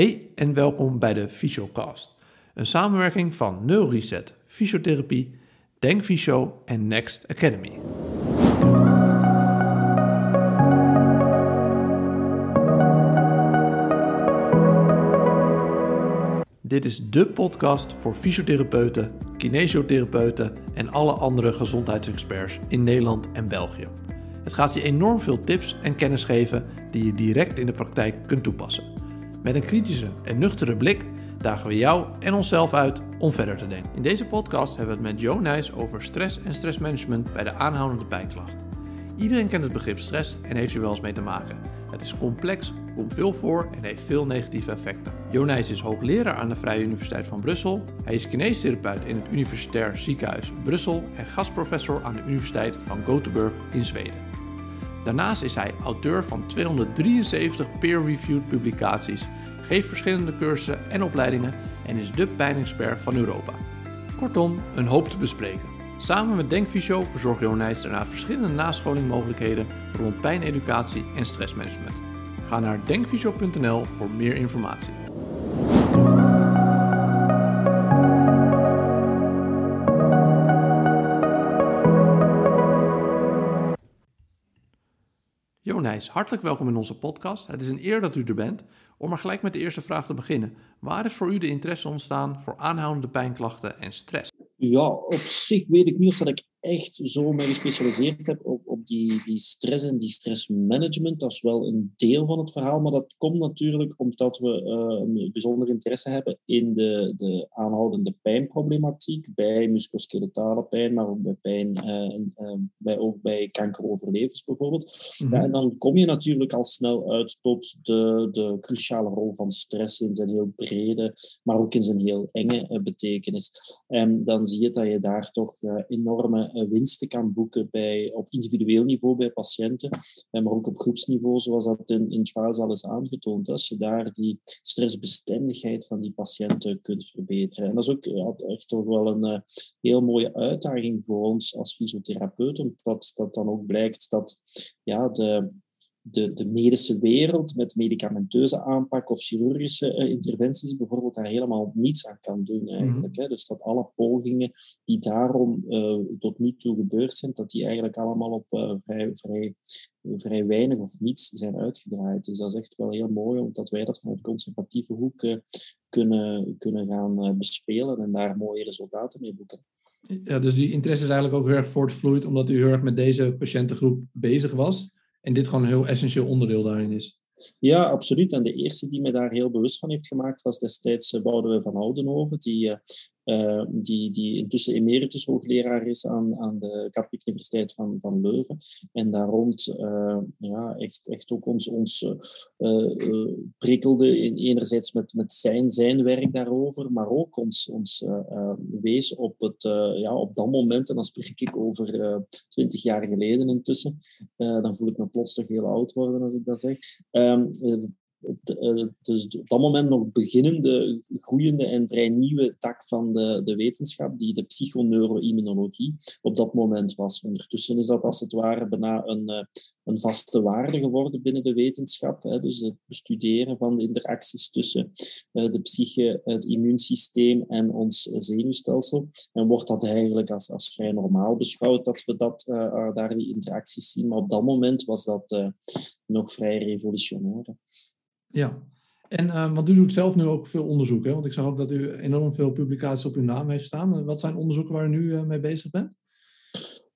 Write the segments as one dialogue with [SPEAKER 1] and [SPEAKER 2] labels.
[SPEAKER 1] Hey en welkom bij de Fysiocast, een samenwerking van NeuroReset, Fysiotherapie, Denk Fysio en Next Academy. Dit is de podcast voor fysiotherapeuten, kinesiotherapeuten en alle andere gezondheidsexperts in Nederland en België. Het gaat je enorm veel tips en kennis geven die je direct in de praktijk kunt toepassen. Met een kritische en nuchtere blik dagen we jou en onszelf uit om verder te denken. In deze podcast hebben we het met Jo Nijs over stress en stressmanagement bij de aanhoudende pijnklacht. Iedereen kent het begrip stress en heeft er wel eens mee te maken. Het is complex, komt veel voor en heeft veel negatieve effecten. Jo Nijs is hoogleraar aan de Vrije Universiteit van Brussel. Hij is kinestherapeut in het Universitair Ziekenhuis Brussel en gastprofessor aan de Universiteit van Gothenburg in Zweden. Daarnaast is hij auteur van 273 peer-reviewed publicaties, geeft verschillende cursussen en opleidingen en is de pijnexpert van Europa. Kortom, een hoop te bespreken. Samen met Denkfysio verzorgt Jonijs daarna verschillende nascholingmogelijkheden rond pijneducatie en stressmanagement. Ga naar denkfysio.nl voor meer informatie. Hartelijk welkom in onze podcast. Het is een eer dat u er bent. Om maar gelijk met de eerste vraag te beginnen. Waar is voor u de interesse ontstaan voor aanhoudende pijnklachten en stress?
[SPEAKER 2] Ja, op zich weet ik niet of dat ik echt zo mij gespecialiseerd heb op die, die stress en die stressmanagement. Dat is wel een deel van het verhaal, maar dat komt natuurlijk omdat we uh, een bijzonder interesse hebben in de, de aanhoudende pijnproblematiek, bij musculoskeletale pijn, maar ook bij pijn, uh, bij, ook bij kankeroverlevers bijvoorbeeld. Mm ja, en dan kom je natuurlijk al snel uit tot de, de cruciale rol van stress in zijn heel brede, maar ook in zijn heel enge betekenis. En dan zie je dat je daar toch enorme eh, winsten kan boeken bij, op individueel niveau bij patiënten, eh, maar ook op groepsniveau, zoals dat in, in Charles al is aangetoond. Als je daar die stressbestendigheid van die patiënten kunt verbeteren. En dat is ook echt toch wel een uh, heel mooie uitdaging voor ons als fysiotherapeut, omdat dat dan ook blijkt dat ja, de, de, de medische wereld met medicamenteuze aanpak of chirurgische uh, interventies bijvoorbeeld daar helemaal niets aan kan doen eigenlijk. Mm hè. Dus dat alle pogingen die daarom uh, tot nu toe gebeurd zijn, dat die eigenlijk allemaal op uh, vrij, vrij, vrij weinig of niets zijn uitgedraaid. Dus dat is echt wel heel mooi, omdat wij dat vanuit conservatieve hoek kunnen, kunnen gaan bespelen en daar mooie resultaten mee boeken.
[SPEAKER 1] Ja, dus die interesse is eigenlijk ook heel erg voortvloeid omdat u heel erg met deze patiëntengroep bezig was. En dit gewoon een heel essentieel onderdeel daarin is.
[SPEAKER 2] Ja, absoluut. En de eerste die me daar heel bewust van heeft gemaakt was destijds uh, van Oudenhoven, die, uh, die, die intussen emeritus hoogleraar is aan, aan de Katholieke Universiteit van, van Leuven. En daar rond uh, ja, echt, echt ook ons, ons prikkelde, in, enerzijds met, met zijn, zijn werk daarover, maar ook ons, ons wees op, het, ja, op dat moment, en dan spreek ik over twintig jaar geleden intussen, dan voel ik me plots toch heel oud worden als ik dat zeg um, dus op dat moment nog beginnende, groeiende en vrij nieuwe tak van de, de wetenschap, die de psychoneuroimmunologie op dat moment was. Ondertussen is dat als het ware bijna een, eh, een vaste waarde geworden binnen de wetenschap. Hè. Dus het bestuderen van de interacties tussen eh, de psyche, het immuunsysteem en ons zenuwstelsel. En wordt dat eigenlijk als, als vrij normaal beschouwd dat we dat, daar die interacties zien. Maar op dat moment was dat nog vrij revolutionair.
[SPEAKER 1] Ja, en uh, want u doet zelf nu ook veel onderzoek, hè? want ik zag ook dat u enorm veel publicaties op uw naam heeft staan. Wat zijn onderzoeken waar u nu uh, mee bezig bent?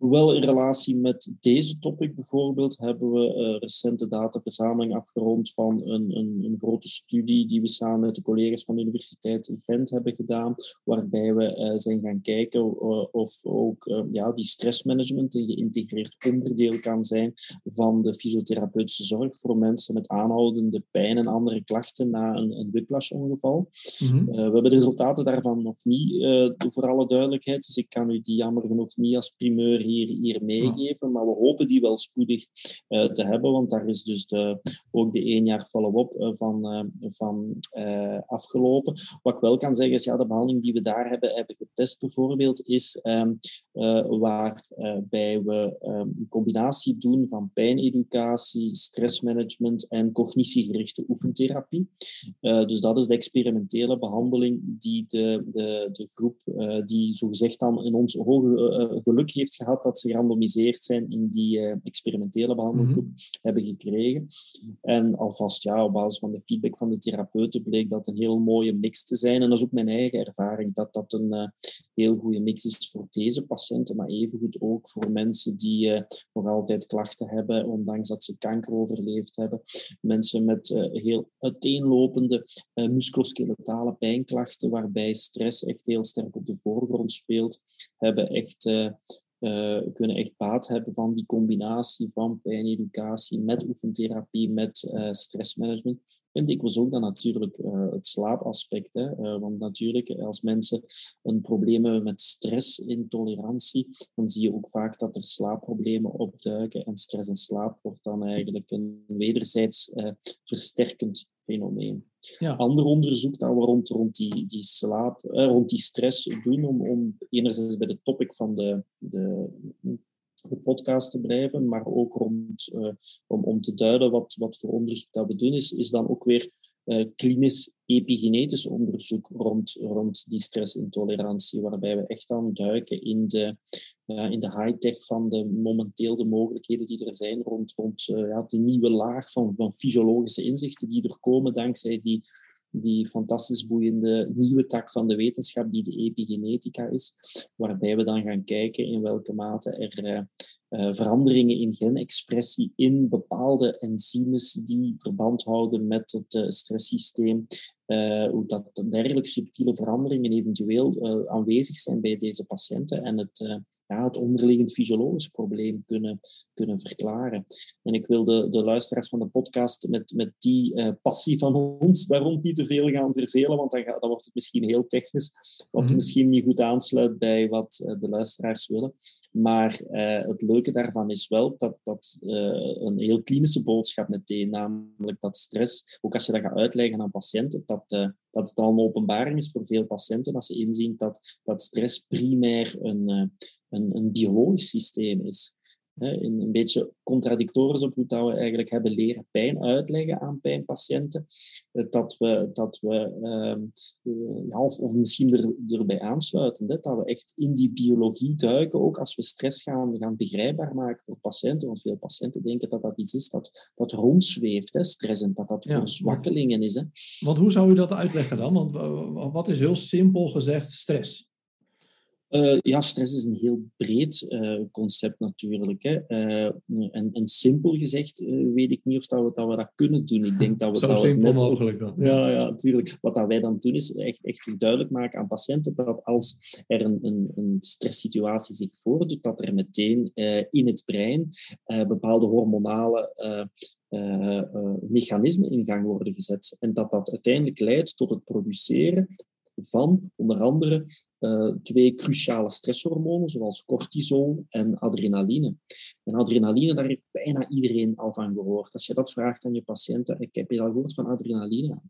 [SPEAKER 2] Hoewel in relatie met deze topic bijvoorbeeld hebben we uh, recente dataverzameling afgerond van een, een, een, grote studie die we samen met de collega's van de Universiteit Gent hebben gedaan, waarbij we uh, zijn gaan kijken uh, of ook ja, die stressmanagement een geïntegreerd onderdeel kan zijn van de fysiotherapeutische zorg voor mensen met aanhoudende pijn en andere klachten na een, een whiplash-ongeval. Mm we hebben de resultaten daarvan nog niet, voor alle duidelijkheid, dus ik kan u die jammer genoeg niet als primeur hier hier, hier meegeven, maar we hopen die wel spoedig te hebben, want daar is dus de, ook de één jaar follow-up van, van afgelopen. Wat ik wel kan zeggen is, ja, de behandeling die we daar hebben, hebben getest bijvoorbeeld, is um, waarbij we um, een combinatie doen van pijneducatie, stressmanagement en cognitiegerichte oefentherapie. dus dat is de experimentele behandeling die de, de, de groep die zogezegd dan in ons hoge geluk heeft gehad dat ze gerandomiseerd zijn in die uh, experimentele behandelgroep, mm hebben gekregen. En alvast ja, op basis van de feedback van de therapeuten bleek dat een heel mooie mix te zijn. En dat is ook mijn eigen ervaring, dat dat een heel goede mix is voor deze patiënten, maar evengoed ook voor mensen die nog altijd klachten hebben, ondanks dat ze kanker overleefd hebben. Mensen met heel uiteenlopende musculoskeletale pijnklachten, waarbij stress echt heel sterk op de voorgrond speelt, hebben echt, uh, uh, kunnen echt baat hebben van die combinatie van pijneducatie met oefentherapie, met uh, stressmanagement. En dikwijls ook dan natuurlijk het slaapaspect. Hè? want natuurlijk, als mensen een probleem hebben met stressintolerantie, dan zie je ook vaak dat er slaapproblemen opduiken. En stress en slaap wordt dan eigenlijk een wederzijds versterkend fenomeen. Ja. Ander onderzoek dat we rond, rond, die, die slaap, eh, rond die stress doen, om, om enerzijds bij de topic van de, de, de podcast te blijven, maar ook rond, uh, om, om te duiden wat, wat voor onderzoek dat we doen, is, is dan ook weer klinisch epigenetisch onderzoek rond, rond die stressintolerantie, waarbij we echt aan duiken in de, in de high-tech van de momenteel de mogelijkheden die er zijn rond, rond uh, ja, die nieuwe laag van, van fysiologische inzichten die er komen dankzij die die fantastisch boeiende nieuwe tak van de wetenschap die de epigenetica is, waarbij we dan gaan kijken in welke mate er uh, veranderingen in genexpressie in bepaalde enzymes die verband houden met het uh, stresssysteem, hoe dat dergelijke subtiele veranderingen eventueel aanwezig zijn bij deze patiënten en het ja, het onderliggend fysiologisch probleem kunnen, kunnen verklaren. En ik wil de, de luisteraars van de podcast met, met die uh, passie van ons daar rond niet te veel gaan vervelen, want dan, gaat, dan wordt het misschien heel technisch, wat mm misschien niet goed aansluit bij wat uh, de luisteraars willen. Maar uh, het leuke daarvan is wel dat dat een heel klinische boodschap meteen, namelijk dat stress, ook als je dat gaat uitleggen aan patiënten, dat, dat het al een openbaring is voor veel patiënten als ze inzien dat, dat stress primair een een, een biologisch systeem is. In een beetje contradictorisch op hoe dat we eigenlijk hebben leren pijn uitleggen aan pijnpatiënten. Eh, dat we, dat we ehm, eh, of, of misschien er, erbij aansluiten, dat we echt in die biologie duiken, ook als we stress gaan, gaan begrijpbaar maken voor patiënten. Want veel patiënten denken dat dat iets is dat, dat rondzweeft, hè, stress, en dat dat ja. verzwakkelingen is. Hè.
[SPEAKER 1] Want hoe zou u dat uitleggen dan? Want wat is heel simpel gezegd stress?
[SPEAKER 2] Uh, ja, stress is een heel breed uh, concept natuurlijk. Hè. Uh, en, en, simpel gezegd weet ik niet of dat we, dat we dat kunnen doen. Ik denk dat we
[SPEAKER 1] Zo
[SPEAKER 2] dat
[SPEAKER 1] simpel net, mogelijk dan.
[SPEAKER 2] Ja, ja, natuurlijk. Wat dat wij dan doen is echt, echt duidelijk maken aan patiënten dat als er een, een, een stresssituatie zich voordoet, dat er meteen in het brein bepaalde hormonale mechanismen in gang worden gezet. En dat dat uiteindelijk leidt tot het produceren van onder andere uh, twee cruciale stresshormonen, zoals cortisol en adrenaline. En adrenaline, daar heeft bijna iedereen al van gehoord. Als je dat vraagt aan je patiënten, ik heb je al gehoord van adrenaline?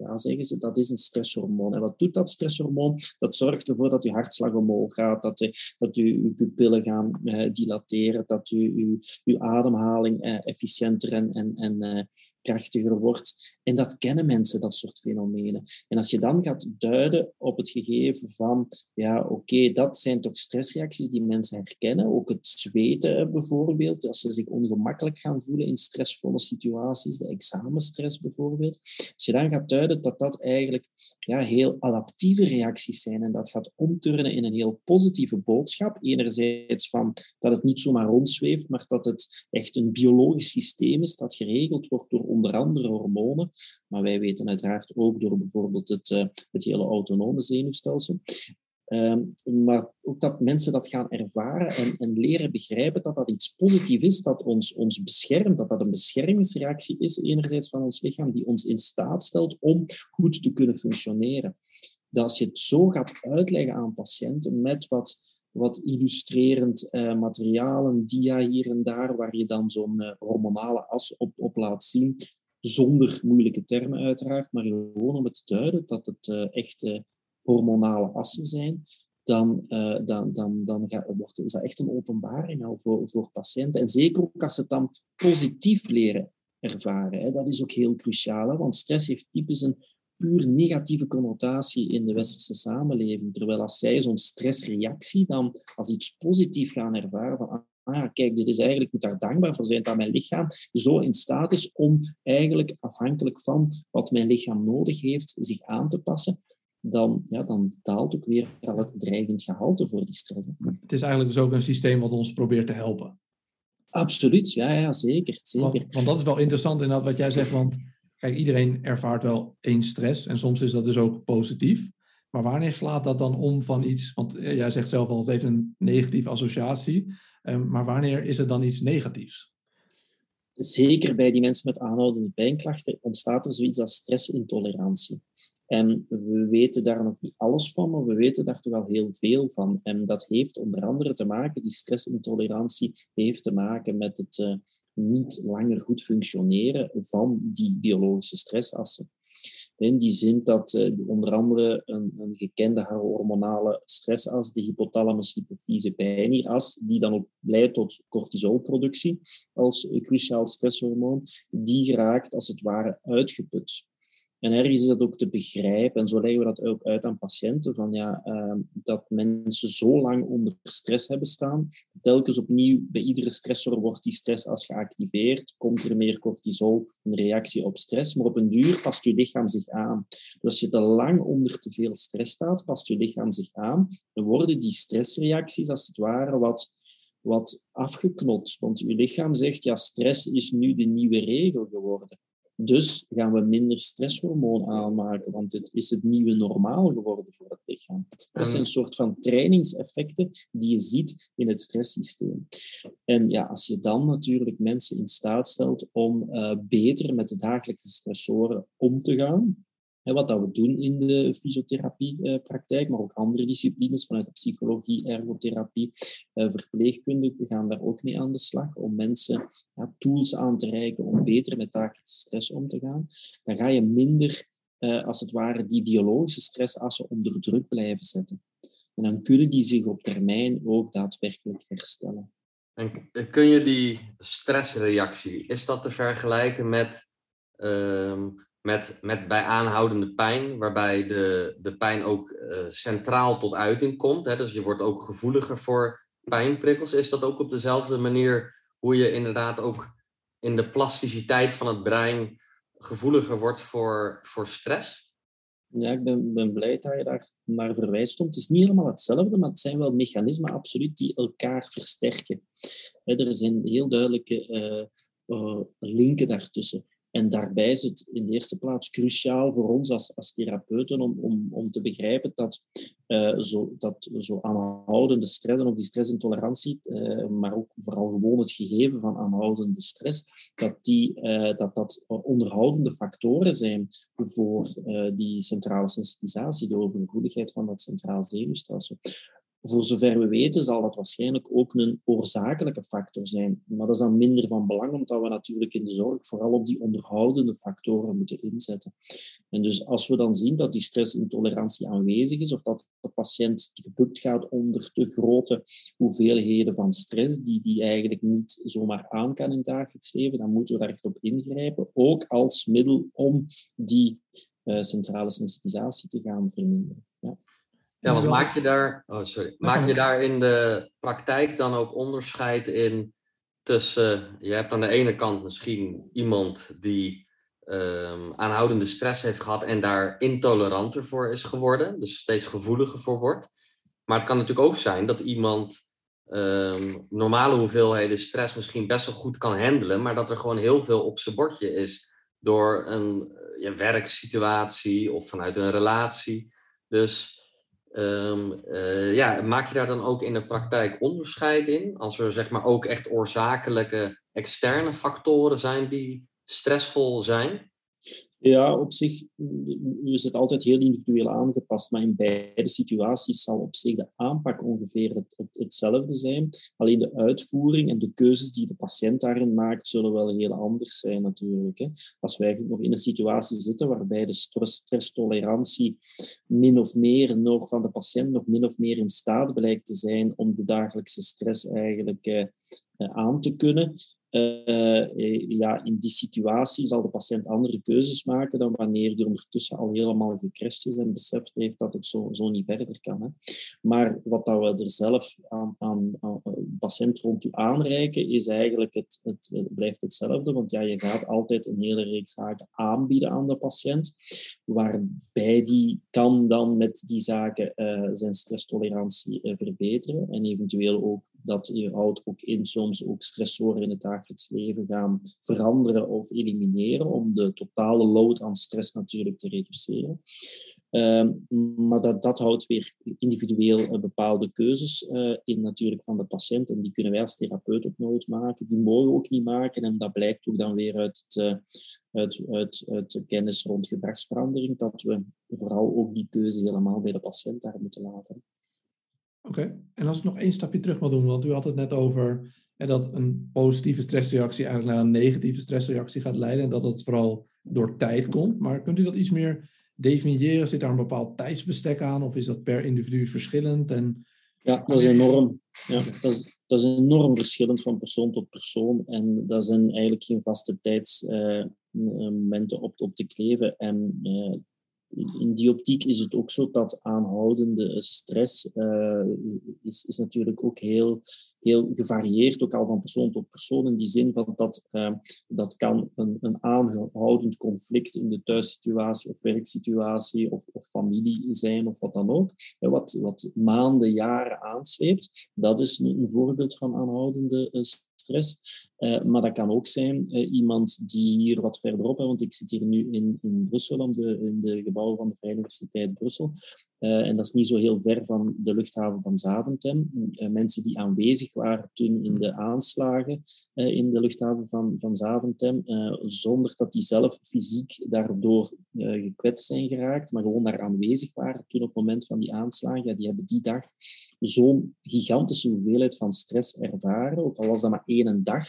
[SPEAKER 2] Ja, zeggen ze, dat is een stresshormoon. En wat doet dat stresshormoon? Dat zorgt ervoor dat je hartslag omhoog gaat, dat, je, dat je, je pupillen gaan eh, dilateren, dat je, je ademhaling eh, efficiënter en, en, eh, krachtiger wordt. En dat kennen mensen, dat soort fenomenen. En als je dan gaat duiden op het gegeven van ja, oké, dat zijn toch stressreacties die mensen herkennen. Ook het zweten bijvoorbeeld, als ze zich ongemakkelijk gaan voelen in stressvolle situaties, de examenstress bijvoorbeeld. Als je dan gaat duiden dat dat eigenlijk ja, heel adaptieve reacties zijn en dat gaat omturnen in een heel positieve boodschap. Enerzijds van dat het niet zomaar rondzweeft, maar dat het echt een biologisch systeem is dat geregeld wordt door onder andere hormonen. Maar wij weten uiteraard ook door bijvoorbeeld het, uh, het hele autonome zenuwstelsel. Ehm, maar ook dat mensen dat gaan ervaren en, en, leren begrijpen dat dat iets positiefs is, dat ons, ons beschermt, dat dat een beschermingsreactie is, enerzijds van ons lichaam, die ons in staat stelt om goed te kunnen functioneren. Dat als je het zo gaat uitleggen aan patiënten met wat wat illustrerend materiaal, een dia hier en daar, waar je dan zo'n uh, hormonale as op, op laat zien. Zonder moeilijke termen uiteraard, maar gewoon om het te duiden dat het uh, echt hormonale assen zijn. Dan, dan, dan, dan gaat, wordt, is dat echt een openbaring al voor, voor patiënten. En zeker ook als ze het dan positief leren ervaren. Hè. Dat is ook heel cruciaal, hè, want stress heeft typisch een puur negatieve connotatie in de westerse samenleving. Terwijl als zij zo'n stressreactie dan als iets positiefs gaan ervaren, van ah, kijk, dit is eigenlijk, ik moet daar dankbaar voor zijn dat mijn lichaam zo in staat is om eigenlijk afhankelijk van wat mijn lichaam nodig heeft, zich aan te passen, dan, ja, dan daalt ook weer al het dreigend gehalte voor die stress.
[SPEAKER 1] Het is eigenlijk dus ook een systeem wat ons probeert te helpen.
[SPEAKER 2] Absoluut, ja, ja zeker. zeker.
[SPEAKER 1] Want, want dat is wel interessant inderdaad wat jij zegt, want Kijk, iedereen ervaart wel één stress en soms is dat dus ook positief. Maar wanneer slaat dat dan om van iets, want eh, jij zegt zelf al, het heeft een negatieve associatie, ehm, maar wanneer is het dan iets negatiefs?
[SPEAKER 2] Zeker bij die mensen met aanhoudende pijnklachten ontstaat er zoiets als stressintolerantie. En we weten daar nog niet alles van, maar we weten daar toch wel heel veel van. En dat heeft onder andere te maken, die stressintolerantie heeft te maken met het uh, niet langer goed functioneren van die biologische stressassen. In die zin dat uh, onder andere een, een, gekende hormonale stressas, de hypothalamus-hypofyse pijnieras, die dan ook leidt tot cortisolproductie als cruciaal stresshormoon, die raakt als het ware uitgeput. En ergens is dat ook te begrijpen, en zo leggen we dat ook uit aan patiënten, van ja, uh, dat mensen zo lang onder stress hebben staan. Telkens opnieuw, bij iedere stressor wordt die stress als geactiveerd, komt er meer cortisol, een reactie op stress, maar op een duur past je lichaam zich aan. Dus als je te lang onder te veel stress staat, past je lichaam zich aan, dan worden die stressreacties als het ware wat wat afgeknot. Want je lichaam zegt, ja, stress is nu de nieuwe regel geworden. Dus gaan we minder stresshormoon aanmaken, want het is het nieuwe normaal geworden voor het lichaam. Dat zijn een soort van trainingseffecten die je ziet in het stresssysteem. En ja, als je dan natuurlijk mensen in staat stelt om uh, beter met de dagelijkse stressoren om te gaan, wat dat we doen in de fysiotherapiepraktijk, maar ook andere disciplines vanuit de psychologie, ergotherapie, eh, verpleegkundigen gaan daar ook mee aan de slag om mensen ja, tools aan te reiken om beter met dagelijkse stress om te gaan. Dan ga je minder, uh, als het ware, die biologische stressassen onder druk blijven zetten. En dan kunnen die zich op termijn ook daadwerkelijk herstellen.
[SPEAKER 3] En kun je die stressreactie, is dat te vergelijken met uh, met, met bij aanhoudende pijn, waarbij de, de pijn ook uh, centraal tot uiting komt. Hè? Dus je wordt ook gevoeliger voor pijnprikkels. Is dat ook op dezelfde manier hoe je inderdaad ook in de plasticiteit van het brein gevoeliger wordt voor, voor stress?
[SPEAKER 2] Ja, ik ben, ben blij dat je daar naar verwijst. Het is niet helemaal hetzelfde, maar het zijn wel mechanismen absoluut die elkaar versterken. Er zijn heel duidelijke uh, uh, linken daartussen. En daarbij is het in de eerste plaats cruciaal voor ons als, als therapeuten om, om, om te begrijpen dat, uh, zo, dat zo aanhoudende stress en ook die stressintolerantie, uh, maar ook vooral gewoon het gegeven van aanhoudende stress, dat die, uh, dat, dat onderhoudende factoren zijn voor die centrale sensitisatie, de overgevoeligheid van dat centraal zenuwstelsel voor zover we weten zal dat waarschijnlijk ook een oorzakelijke factor zijn. Maar dat is dan minder van belang, omdat we natuurlijk in de zorg vooral op die onderhoudende factoren moeten inzetten. En dus als we dan zien dat die stressintolerantie aanwezig is, of dat de patiënt gebukt gaat onder te grote hoeveelheden van stress, die die eigenlijk niet zomaar aan kan in het dagelijks leven, dan moeten we daar echt op ingrijpen, ook als middel om die uh, centrale sensitisatie te gaan verminderen. Ja.
[SPEAKER 3] Want maak je daar, oh sorry, maak je daar in de praktijk dan ook onderscheid in tussen, je hebt aan de ene kant misschien iemand die um, aanhoudende stress heeft gehad en daar intoleranter voor is geworden, dus steeds gevoeliger voor wordt. Maar het kan natuurlijk ook zijn dat iemand um, normale hoeveelheden stress misschien best wel goed kan handelen, maar dat er gewoon heel veel op zijn bordje is door een ja, werksituatie of vanuit een relatie. Dus Um, uh, ja, maak je daar dan ook in de praktijk onderscheid in? Als er zeg maar ook echt oorzakelijke externe factoren zijn die stressvol zijn?
[SPEAKER 2] Ja, op zich is het altijd heel individueel aangepast, maar in beide situaties zal op zich de aanpak ongeveer het, hetzelfde zijn. Alleen de uitvoering en de keuzes die de patiënt daarin maakt, zullen wel heel anders zijn natuurlijk. Hè. Als wij nog in een situatie zitten waarbij de stresstolerantie min of meer nog van de patiënt nog min of meer in staat blijkt te zijn om de dagelijkse stress eigenlijk eh, eh aan te kunnen, uh, ja, in die situatie zal de patiënt andere keuzes maken dan wanneer hij ondertussen al helemaal gecrashed is en beseft heeft dat het zo, zo niet verder kan. Hè. Maar wat dat we er zelf aan, aan, aan patiënt rond aanreiken, is eigenlijk het, het, blijft hetzelfde. Want ja, je gaat altijd een hele reeks zaken aanbieden aan de patiënt, waarbij die kan dan met die zaken zijn stresstolerantie verbeteren en eventueel ook dat je houdt ook in soms ook stressoren in het dagelijks leven gaan veranderen of elimineren om de totale load aan stress natuurlijk te reduceren. Ehm, maar dat, dat houdt weer individueel uh, bepaalde keuzes uh, in natuurlijk van de patiënt. En die kunnen wij als therapeut ook nooit maken. Die mogen we ook niet maken. En dat blijkt ook dan weer uit, het, uh, uit, uit, uit de kennis rond gedragsverandering, dat we vooral ook die keuze helemaal bij de patiënt daar moeten laten.
[SPEAKER 1] Oké, en als ik nog één stapje terug wil doen, want u had het net over hè, dat een positieve stressreactie eigenlijk naar een negatieve stressreactie gaat leiden en dat dat vooral door tijd komt. Maar kunt u dat iets meer definiëren? Zit daar een bepaald tijdsbestek aan of is dat per individu verschillend? En...
[SPEAKER 2] Ja, dat is enorm. Ja, dat, is, dat is enorm verschillend van persoon tot persoon. En dat zijn eigenlijk geen vaste tijdsmomenten uh, op, op te kleven. En uh, in die optiek is het ook zo dat aanhoudende stress uh, is, is natuurlijk ook heel, heel gevarieerd, ook al van persoon tot persoon, in die zin van dat uh, dat kan een, een aanhoudend conflict in de thuissituatie of werksituatie of, of familie zijn of wat dan ook, wat, wat maanden, jaren aansleept. Dat is een, een voorbeeld van aanhoudende stress stress. Uh, maar dat kan ook zijn uh, iemand die hier wat verderop, hè, want ik zit hier nu in, in Brussel, in de gebouwen van de Vrije Universiteit Brussel. Uh, en dat is niet zo heel ver van de luchthaven van Zaventem. mensen die aanwezig waren toen in de aanslagen in de luchthaven van, van Zaventem, zonder dat die zelf fysiek daardoor gekwetst zijn geraakt, maar gewoon daar aanwezig waren toen op het moment van die aanslagen, ja, die hebben die dag zo'n gigantische hoeveelheid van stress ervaren, ook al was dat maar één dag,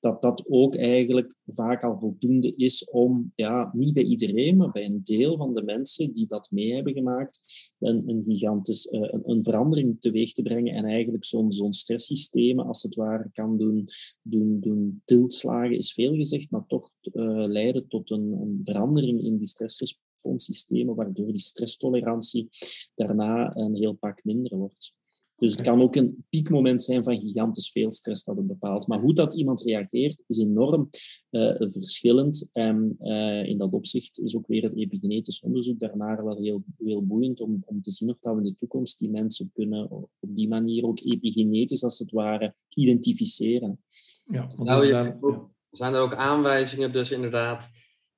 [SPEAKER 2] dat dat ook eigenlijk vaak al voldoende is om, ja, niet bij iedereen, maar bij een deel van de mensen die dat mee hebben gemaakt, een, een gigantisch, uh, een, een, verandering teweeg te brengen en eigenlijk zo'n zo'n stresssysteem, als het ware, kan doen, doen, doen tiltslagen, is veel gezegd, maar toch uh, leiden tot een, een verandering in die stressresponssystemen, waardoor die stresstolerantie daarna een heel pak minder wordt. Dus het kan ook een piekmoment zijn van gigantisch veel stress dat het bepaalt. Maar hoe dat iemand reageert is enorm uh, verschillend. En uh, in dat opzicht is ook weer het epigenetisch onderzoek daarna wel heel, heel boeiend om, om te zien of dat we in de toekomst die mensen kunnen op die manier ook epigenetisch als het ware identificeren.
[SPEAKER 3] Ja, nou, je, zijn er ook aanwijzingen dus inderdaad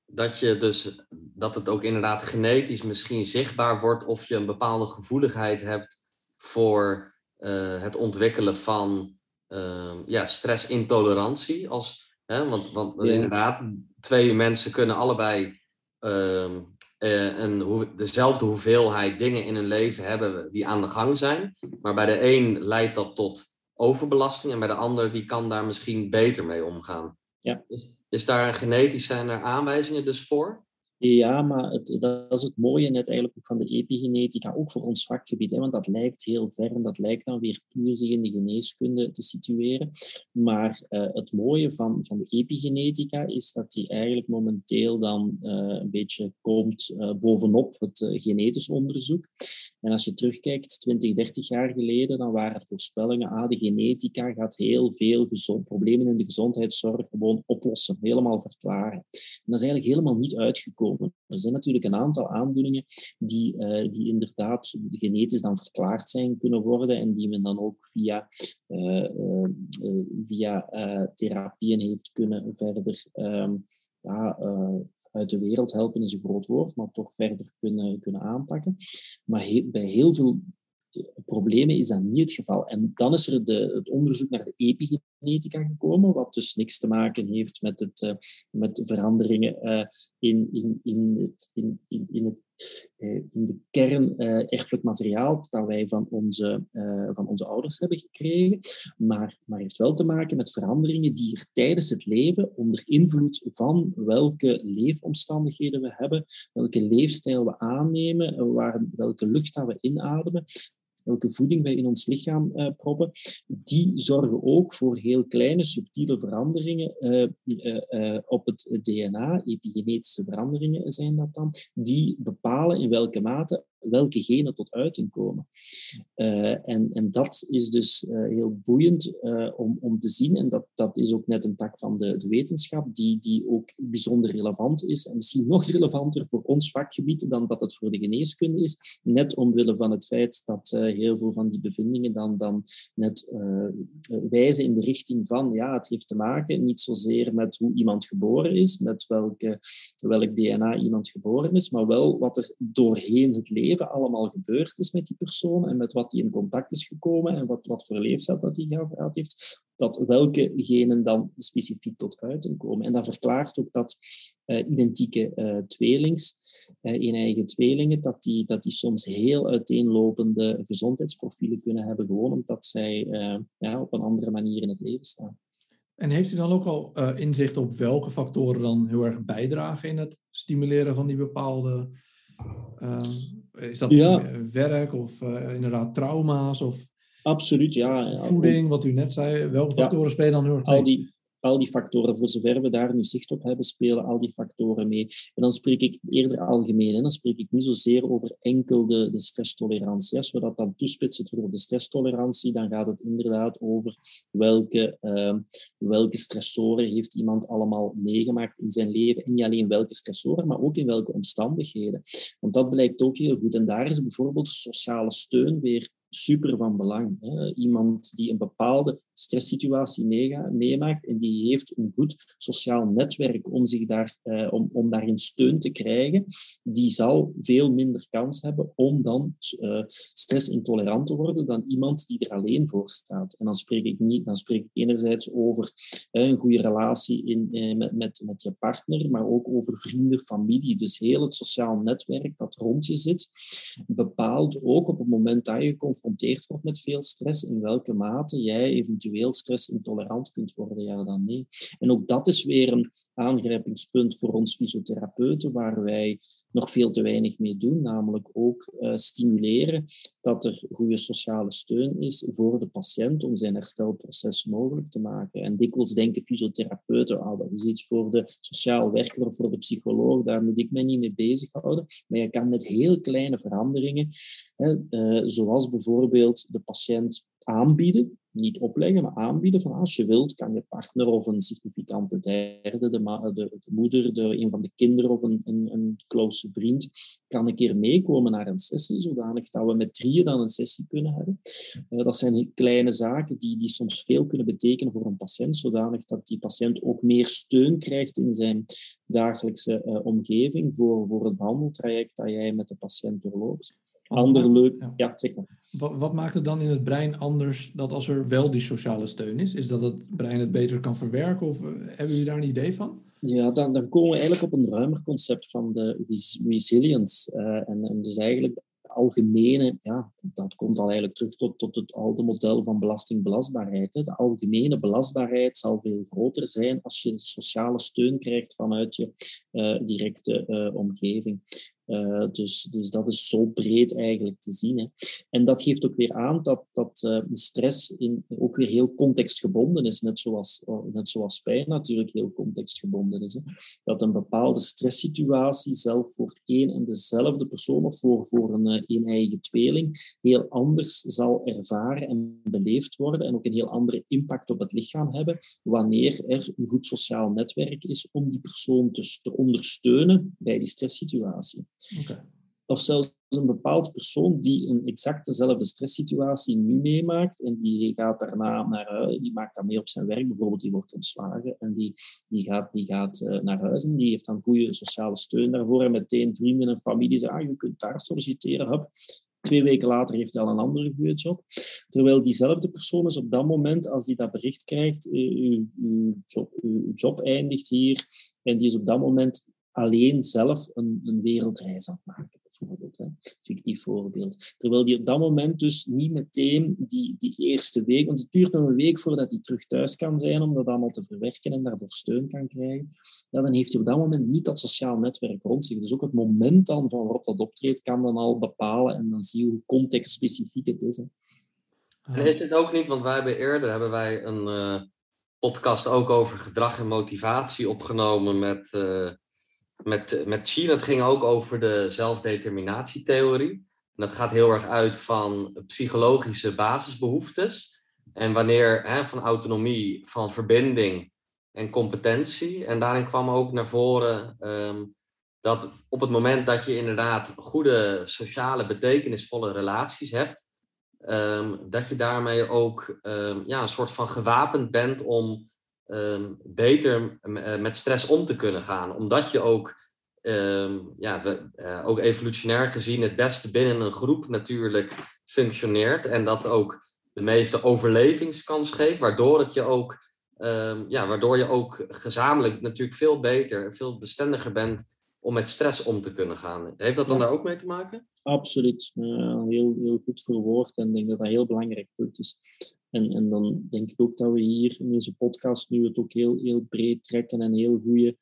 [SPEAKER 3] dat, je dus, dat het ook inderdaad genetisch misschien zichtbaar wordt of je een bepaalde gevoeligheid hebt voor uh, het ontwikkelen van uh, ja, stressintolerantie. Als, hè, want want inderdaad, twee mensen kunnen allebei uh, een, dezelfde hoeveelheid dingen in hun leven hebben die aan de gang zijn. Maar bij de een leidt dat tot overbelasting en bij de ander die kan daar misschien beter mee omgaan.
[SPEAKER 2] Ja.
[SPEAKER 3] Is, is daar genetisch zijn er aanwijzingen dus voor?
[SPEAKER 2] Ja, maar dat is het mooie net eigenlijk ook van de epigenetica, ook voor ons vakgebied. Hè, want dat lijkt heel ver en dat lijkt dan weer puur zich in de geneeskunde te situeren. Maar uh, het mooie van, van de epigenetica is dat die eigenlijk momenteel dan uh, een beetje komt uh, bovenop het genetisch onderzoek. En als je terugkijkt, 20, 30 jaar geleden, dan waren er voorspellingen, ah, de genetica gaat heel veel gezond, problemen in de gezondheidszorg gewoon oplossen, helemaal verklaren. En dat is eigenlijk helemaal niet uitgekomen. Er zijn natuurlijk een aantal aandoeningen die, uh, die inderdaad genetisch dan verklaard zijn kunnen worden en die men dan ook via, uh, uh, via therapieën heeft kunnen verder ehm, ja, uit de wereld helpen is een groot woord, maar toch verder kunnen, kunnen aanpakken. Maar bij heel veel problemen is dat niet het geval. En dan is er de, het onderzoek naar de epigenetica gekomen, wat dus niks te maken heeft met, het, uh, met veranderingen uh, in, in, in, het, in, in, in het in de kern erfelijk materiaal dat wij van onze, uh, van onze ouders hebben gekregen, maar, maar heeft wel te maken met veranderingen die er tijdens het leven onder invloed van welke leefomstandigheden we hebben, welke leefstijl we aannemen, waar, welke lucht dat we inademen, welke voeding wij in ons lichaam uh, proppen, die zorgen ook voor heel kleine, subtiele veranderingen uh, uh, op het DNA, epigenetische veranderingen zijn dat dan, die bepalen in welke mate welke genen tot uiting komen. Uh, en, en dat is dus uh, heel boeiend uh, om, om te zien. En dat, dat is ook net een tak van de, de wetenschap, die, die ook bijzonder relevant is. En misschien nog relevanter voor ons vakgebied dan dat het voor de geneeskunde is. Net omwille van het feit dat heel veel van die bevindingen dan, dan net wijzen in de richting van, ja, het heeft te maken niet zozeer met hoe iemand geboren is, met welke, welk DNA iemand geboren is, maar wel wat er doorheen het leven leven allemaal gebeurd is met die persoon en met wat hij in contact is gekomen en wat, wat voor leeftijd dat hij gehad heeft, dat welke genen dan specifiek tot uiting komen. En dat verklaart ook dat uh, identieke uh, tweelings, uh, in eigen tweelingen, dat die, dat die soms heel uiteenlopende gezondheidsprofielen kunnen hebben, gewoon omdat zij ja, op een andere manier in het leven staan.
[SPEAKER 1] En heeft u dan ook al inzicht op welke factoren dan heel erg bijdragen in het stimuleren van die bepaalde is dat ja. werk of uh, inderdaad trauma's of
[SPEAKER 2] Absoluut, ja.
[SPEAKER 1] voeding, wat u net zei? Welke factoren ja. spelen dan heel erg mee?
[SPEAKER 2] Al die, al die factoren, voor zover we daar nu zicht op hebben, spelen al die factoren mee. En dan spreek ik eerder algemeen, en dan spreek ik niet zozeer over enkel de, de stresstolerantie. Als we dat dan toespitsen terug op de stresstolerantie, dan gaat het inderdaad over welke, uh, welke stressoren heeft iemand allemaal meegemaakt in zijn leven. En niet alleen welke stressoren, maar ook in welke omstandigheden. Want dat blijkt ook heel goed. En daar is bijvoorbeeld sociale steun weer super van belang. Hè. Iemand die een bepaalde stresssituatie meemaakt en die heeft een goed sociaal netwerk om, zich daar, eh, om, om daarin steun te krijgen, die zal veel minder kans hebben om dan uh, stressintolerant te worden dan iemand die er alleen voor staat. En dan spreek ik, niet, dan spreek ik enerzijds over een goede relatie in, uh, met, met, met je partner, maar ook over vrienden, familie. Dus heel het sociaal netwerk dat rond je zit, bepaalt ook op het moment dat je geconfronteerd wordt met veel stress, in welke mate jij eventueel stressintolerant kunt worden, ja dan nee. En ook dat is weer een aangrijpingspunt voor ons fysiotherapeuten, waar wij nog veel te weinig mee doen, namelijk ook uh, stimuleren dat er goede sociale steun is voor de patiënt om zijn herstelproces mogelijk te maken. En dikwijls denken fysiotherapeuten, ah, dat is iets voor de sociaal werker of voor de psycholoog, daar moet ik mij niet mee bezighouden. Maar je kan met heel kleine veranderingen, hè, uh, zoals bijvoorbeeld de patiënt aanbieden niet opleggen, maar aanbieden van als je wilt, kan je partner of een significante derde, de, de, de moeder, de, een van de kinderen of een, een, een close vriend, kan een keer meekomen naar een sessie, zodanig dat we met drieën dan een sessie kunnen hebben. Uh, dat zijn kleine zaken die, die soms veel kunnen betekenen voor een patiënt, zodanig dat die patiënt ook meer steun krijgt in zijn dagelijkse uh, omgeving voor, voor het behandeltraject dat jij met de patiënt doorloopt ander leuk. Ja. ja, zeg maar.
[SPEAKER 1] Wat, wat, maakt het dan in het brein anders dat als er wel die sociale steun is? Is dat het brein het beter kan verwerken of uh, hebben jullie daar een idee van?
[SPEAKER 2] Ja, dan, dan komen we eigenlijk op een ruimer concept van de resilience. Uh, en, en dus eigenlijk algemene, ja, dat komt al eigenlijk terug tot, tot het oude model van belastingbelastbaarheid. De algemene belastbaarheid zal veel groter zijn als je sociale steun krijgt vanuit je uh, directe omgeving. Uh, dus, dus dat is zo breed eigenlijk te zien. Hè. En dat geeft ook weer aan dat, dat uh, stress in, ook weer heel contextgebonden is, net zoals, net zoals pijn natuurlijk heel contextgebonden is. Hè. Dat een bepaalde stresssituatie zelf voor één en dezelfde persoon of voor, voor een, eh, een eigen tweeling heel anders zal ervaren en beleefd worden en ook een heel andere impact op het lichaam hebben wanneer er een goed sociaal netwerk is om die persoon dus te ondersteunen bij die stresssituatie. Of zelfs een bepaald persoon die een exact dezelfde stresssituatie nu meemaakt en die gaat daarna naar huis, die maakt dan mee op zijn werk, bijvoorbeeld die wordt ontslagen en die, die gaat, die gaat uh, naar huis en die heeft dan goede sociale steun daarvoor en meteen vrienden en familie zeggen, ah, je kunt daar solliciteren, hup, Twee weken later heeft hij al een andere goede job. Terwijl diezelfde persoon is op dat moment, als die dat bericht krijgt, job, uw job eindigt hier, en die is op dat moment alleen zelf een, een wereldreis aan het maken bijvoorbeeld. Hè. Fictief voorbeeld. Terwijl die op dat moment dus niet meteen die, die eerste week, want het duurt nog een week voordat hij terug thuis kan zijn om dat allemaal te verwerken en daarvoor steun kan krijgen, ja, dan heeft hij op dat moment niet dat sociaal netwerk rond zich. Dus ook het moment dan van waarop dat optreedt kan dan al bepalen en dan zie je hoe contextspecifiek het is. Hè.
[SPEAKER 3] En is het ook niet, want wij hebben eerder hebben wij een uh, podcast ook over gedrag en motivatie opgenomen met uh, met, met China. Het ging ook over de zelfdeterminatietheorie. En dat gaat heel erg uit van psychologische basisbehoeftes. En wanneer hè, van autonomie, van verbinding en competentie. En daarin kwam ook naar voren um, dat op het moment dat je inderdaad goede sociale, betekenisvolle relaties hebt, um, dat je daarmee ook um, ja, een soort van gewapend bent om um, beter eh, met stress om te kunnen gaan. Omdat je ook, um, ja, we, uh, ook evolutionair gezien het beste binnen een groep natuurlijk functioneert. En dat ook de meeste overlevingskans geeft, waardoor het je ook, um, ja, waardoor je ook gezamenlijk natuurlijk veel beter en veel bestendiger bent om met stress om te kunnen gaan. Heeft dat dan daar ook mee te maken?
[SPEAKER 2] Absoluut. Uh, heel, heel goed verwoord en ik denk dat dat een heel belangrijk punt is. En, en dan denk ik ook dat we hier in deze podcast nu het ook heel, heel breed trekken en heel goede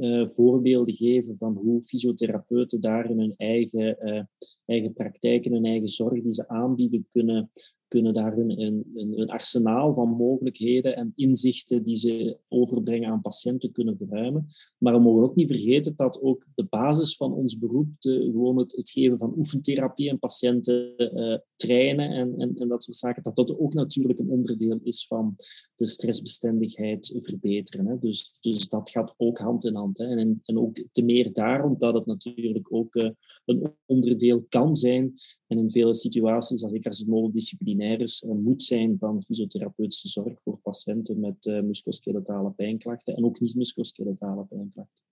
[SPEAKER 2] uh, voorbeelden geven van hoe fysiotherapeuten daar in hun eigen, uh, eigen praktijk en hun eigen zorg die ze aanbieden kunnen, kunnen daar een, een, arsenaal van mogelijkheden en inzichten die ze overbrengen aan patiënten kunnen verruimen. Maar we mogen ook niet vergeten dat ook de basis van ons beroep, de, gewoon het, geven van oefentherapie en patiënten uh, trainen en, en, en, dat soort zaken, dat dat ook natuurlijk een onderdeel is van de stressbestendigheid verbeteren. Hè. Dus, dus dat gaat ook hand in hand. Hè. En, en ook te meer daarom dat het natuurlijk ook uh, een onderdeel kan zijn en in vele situaties, zeker als het multidisciplinair is, moet zijn van fysiotherapeutische zorg voor patiënten met uh, musculoskeletale pijnklachten en ook niet musculoskeletale pijnklachten.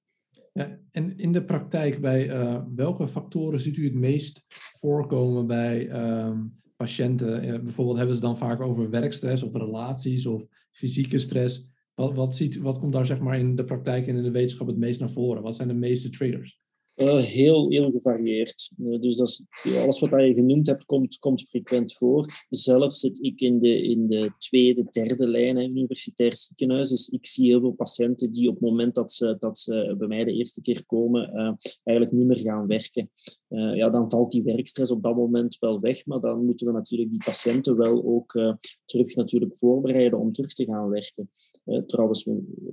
[SPEAKER 1] En in de praktijk, bij uh, welke factoren ziet u het meest voorkomen bij um, patiënten? Uh, bijvoorbeeld hebben ze dan vaak over werkstress of relaties of fysieke stress. Wat, wat, ziet, wat komt daar zeg maar in de praktijk en in de wetenschap het meest naar voren? Wat zijn de meeste triggers?
[SPEAKER 2] Uh, heel, heel gevarieerd. Uh, dus dat alles wat je genoemd hebt, komt, komt frequent voor. Zelf zit ik in de, in de tweede, derde lijn in universitair ziekenhuis. Dus ik zie heel veel patiënten die op het moment dat ze, dat ze bij mij de eerste keer komen, uh, eigenlijk niet meer gaan werken. ja, dan valt die werkstress op dat moment wel weg, maar dan moeten we natuurlijk die patiënten wel ook terug natuurlijk voorbereiden om terug te gaan werken. trouwens,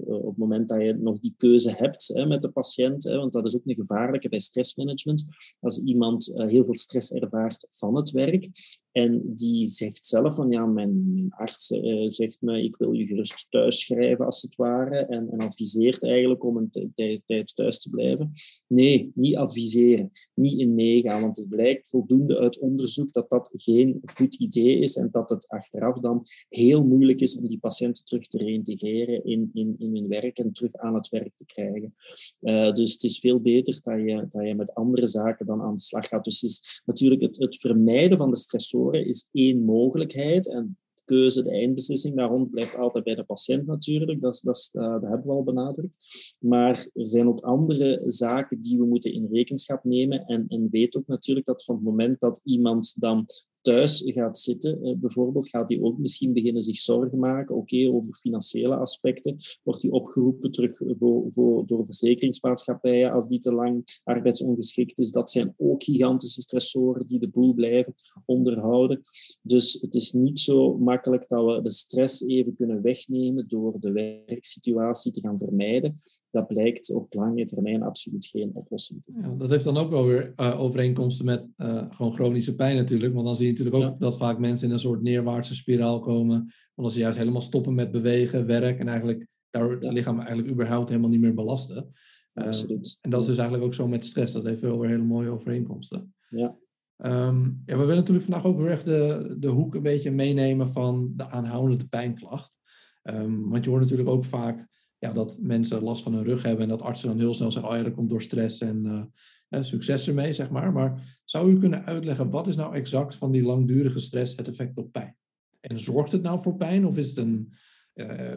[SPEAKER 2] op het moment dat je nog die keuze hebt met de patiënt, want dat is ook een gevaar bij stressmanagement. Als iemand uh, heel veel stress ervaart van het werk en die zegt zelf van ja, mijn, arts uh, zegt me ik wil je gerust thuis schrijven als het ware en, en adviseert eigenlijk om een tijd thuis te blijven. Nee, niet adviseren, niet in meegaan, want het blijkt voldoende uit onderzoek dat dat geen goed idee is en dat het achteraf dan heel moeilijk is om die patiënten terug te reïntegreren in, in, in hun werk en terug aan het werk te krijgen. Uh, dus het is veel beter dat je, dat je met andere zaken dan aan de slag gaat. Dus is natuurlijk het, het vermijden van de stressoren is één mogelijkheid. En keuze, de eindbeslissing daar rond blijft altijd bij de patiënt natuurlijk. Dat, dat, dat hebben we al benadrukt. Maar er zijn ook andere zaken die we moeten in rekenschap nemen. En, en weet ook natuurlijk dat van het moment dat iemand dan thuis gaat zitten, eh, bijvoorbeeld, gaat hij ook misschien beginnen zich zorgen maken, oké, over financiële aspecten, wordt hij opgeroepen terug voor, voor, door verzekeringsmaatschappijen als die te lang arbeidsongeschikt is. Dat zijn ook gigantische stressoren die de boel blijven onderhouden. Dus het is niet zo makkelijk dat we de stress even kunnen wegnemen door de werksituatie te gaan vermijden. Dat blijkt op lange termijn absoluut geen oplossing te zijn.
[SPEAKER 1] Ja, dat heeft dan ook wel weer uh, overeenkomsten met uh, gewoon chronische pijn natuurlijk, want dan zie je natuurlijk ook dat vaak mensen in een soort neerwaartse spiraal komen. Omdat ze juist helemaal stoppen met bewegen, werk en eigenlijk daar het lichaam eigenlijk überhaupt helemaal niet meer belasten.
[SPEAKER 2] Ehm, Absoluut.
[SPEAKER 1] en dat is dus eigenlijk ook zo met stress. Dat heeft wel weer hele mooie overeenkomsten.
[SPEAKER 2] Ja.
[SPEAKER 1] Um, ja, we willen natuurlijk vandaag ook weer echt de, de hoek een beetje meenemen van de aanhoudende pijnklacht. Um, want je hoort natuurlijk ook vaak ja, dat mensen last van hun rug hebben en dat artsen dan heel snel zeggen, oh ja, dat komt door stress en uh, succes ermee, zeg maar. Maar zou u kunnen uitleggen, wat is nou exact van die langdurige stress het effect op pijn? En zorgt het nou voor pijn of is het een,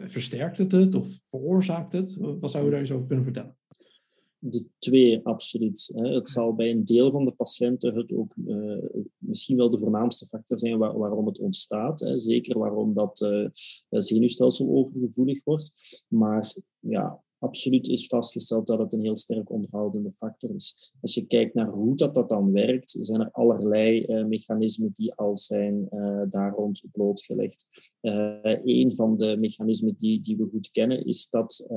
[SPEAKER 1] versterkt het het of veroorzaakt het? Wat zou u daar eens over kunnen vertellen?
[SPEAKER 2] De twee, absoluut. Het zal bij een deel van de patiënten het ook uh, misschien wel de voornaamste factor zijn waarom het ontstaat. Zeker waarom dat uh, zenuwstelsel overgevoelig wordt. Maar ja, absoluut is vastgesteld dat het een heel sterk onderhoudende factor is. Als je kijkt naar hoe dat, dat dan werkt, zijn er allerlei uh, mechanismen die al zijn uh, daar rond blootgelegd. Uh, een van de mechanismen die, die we goed kennen is dat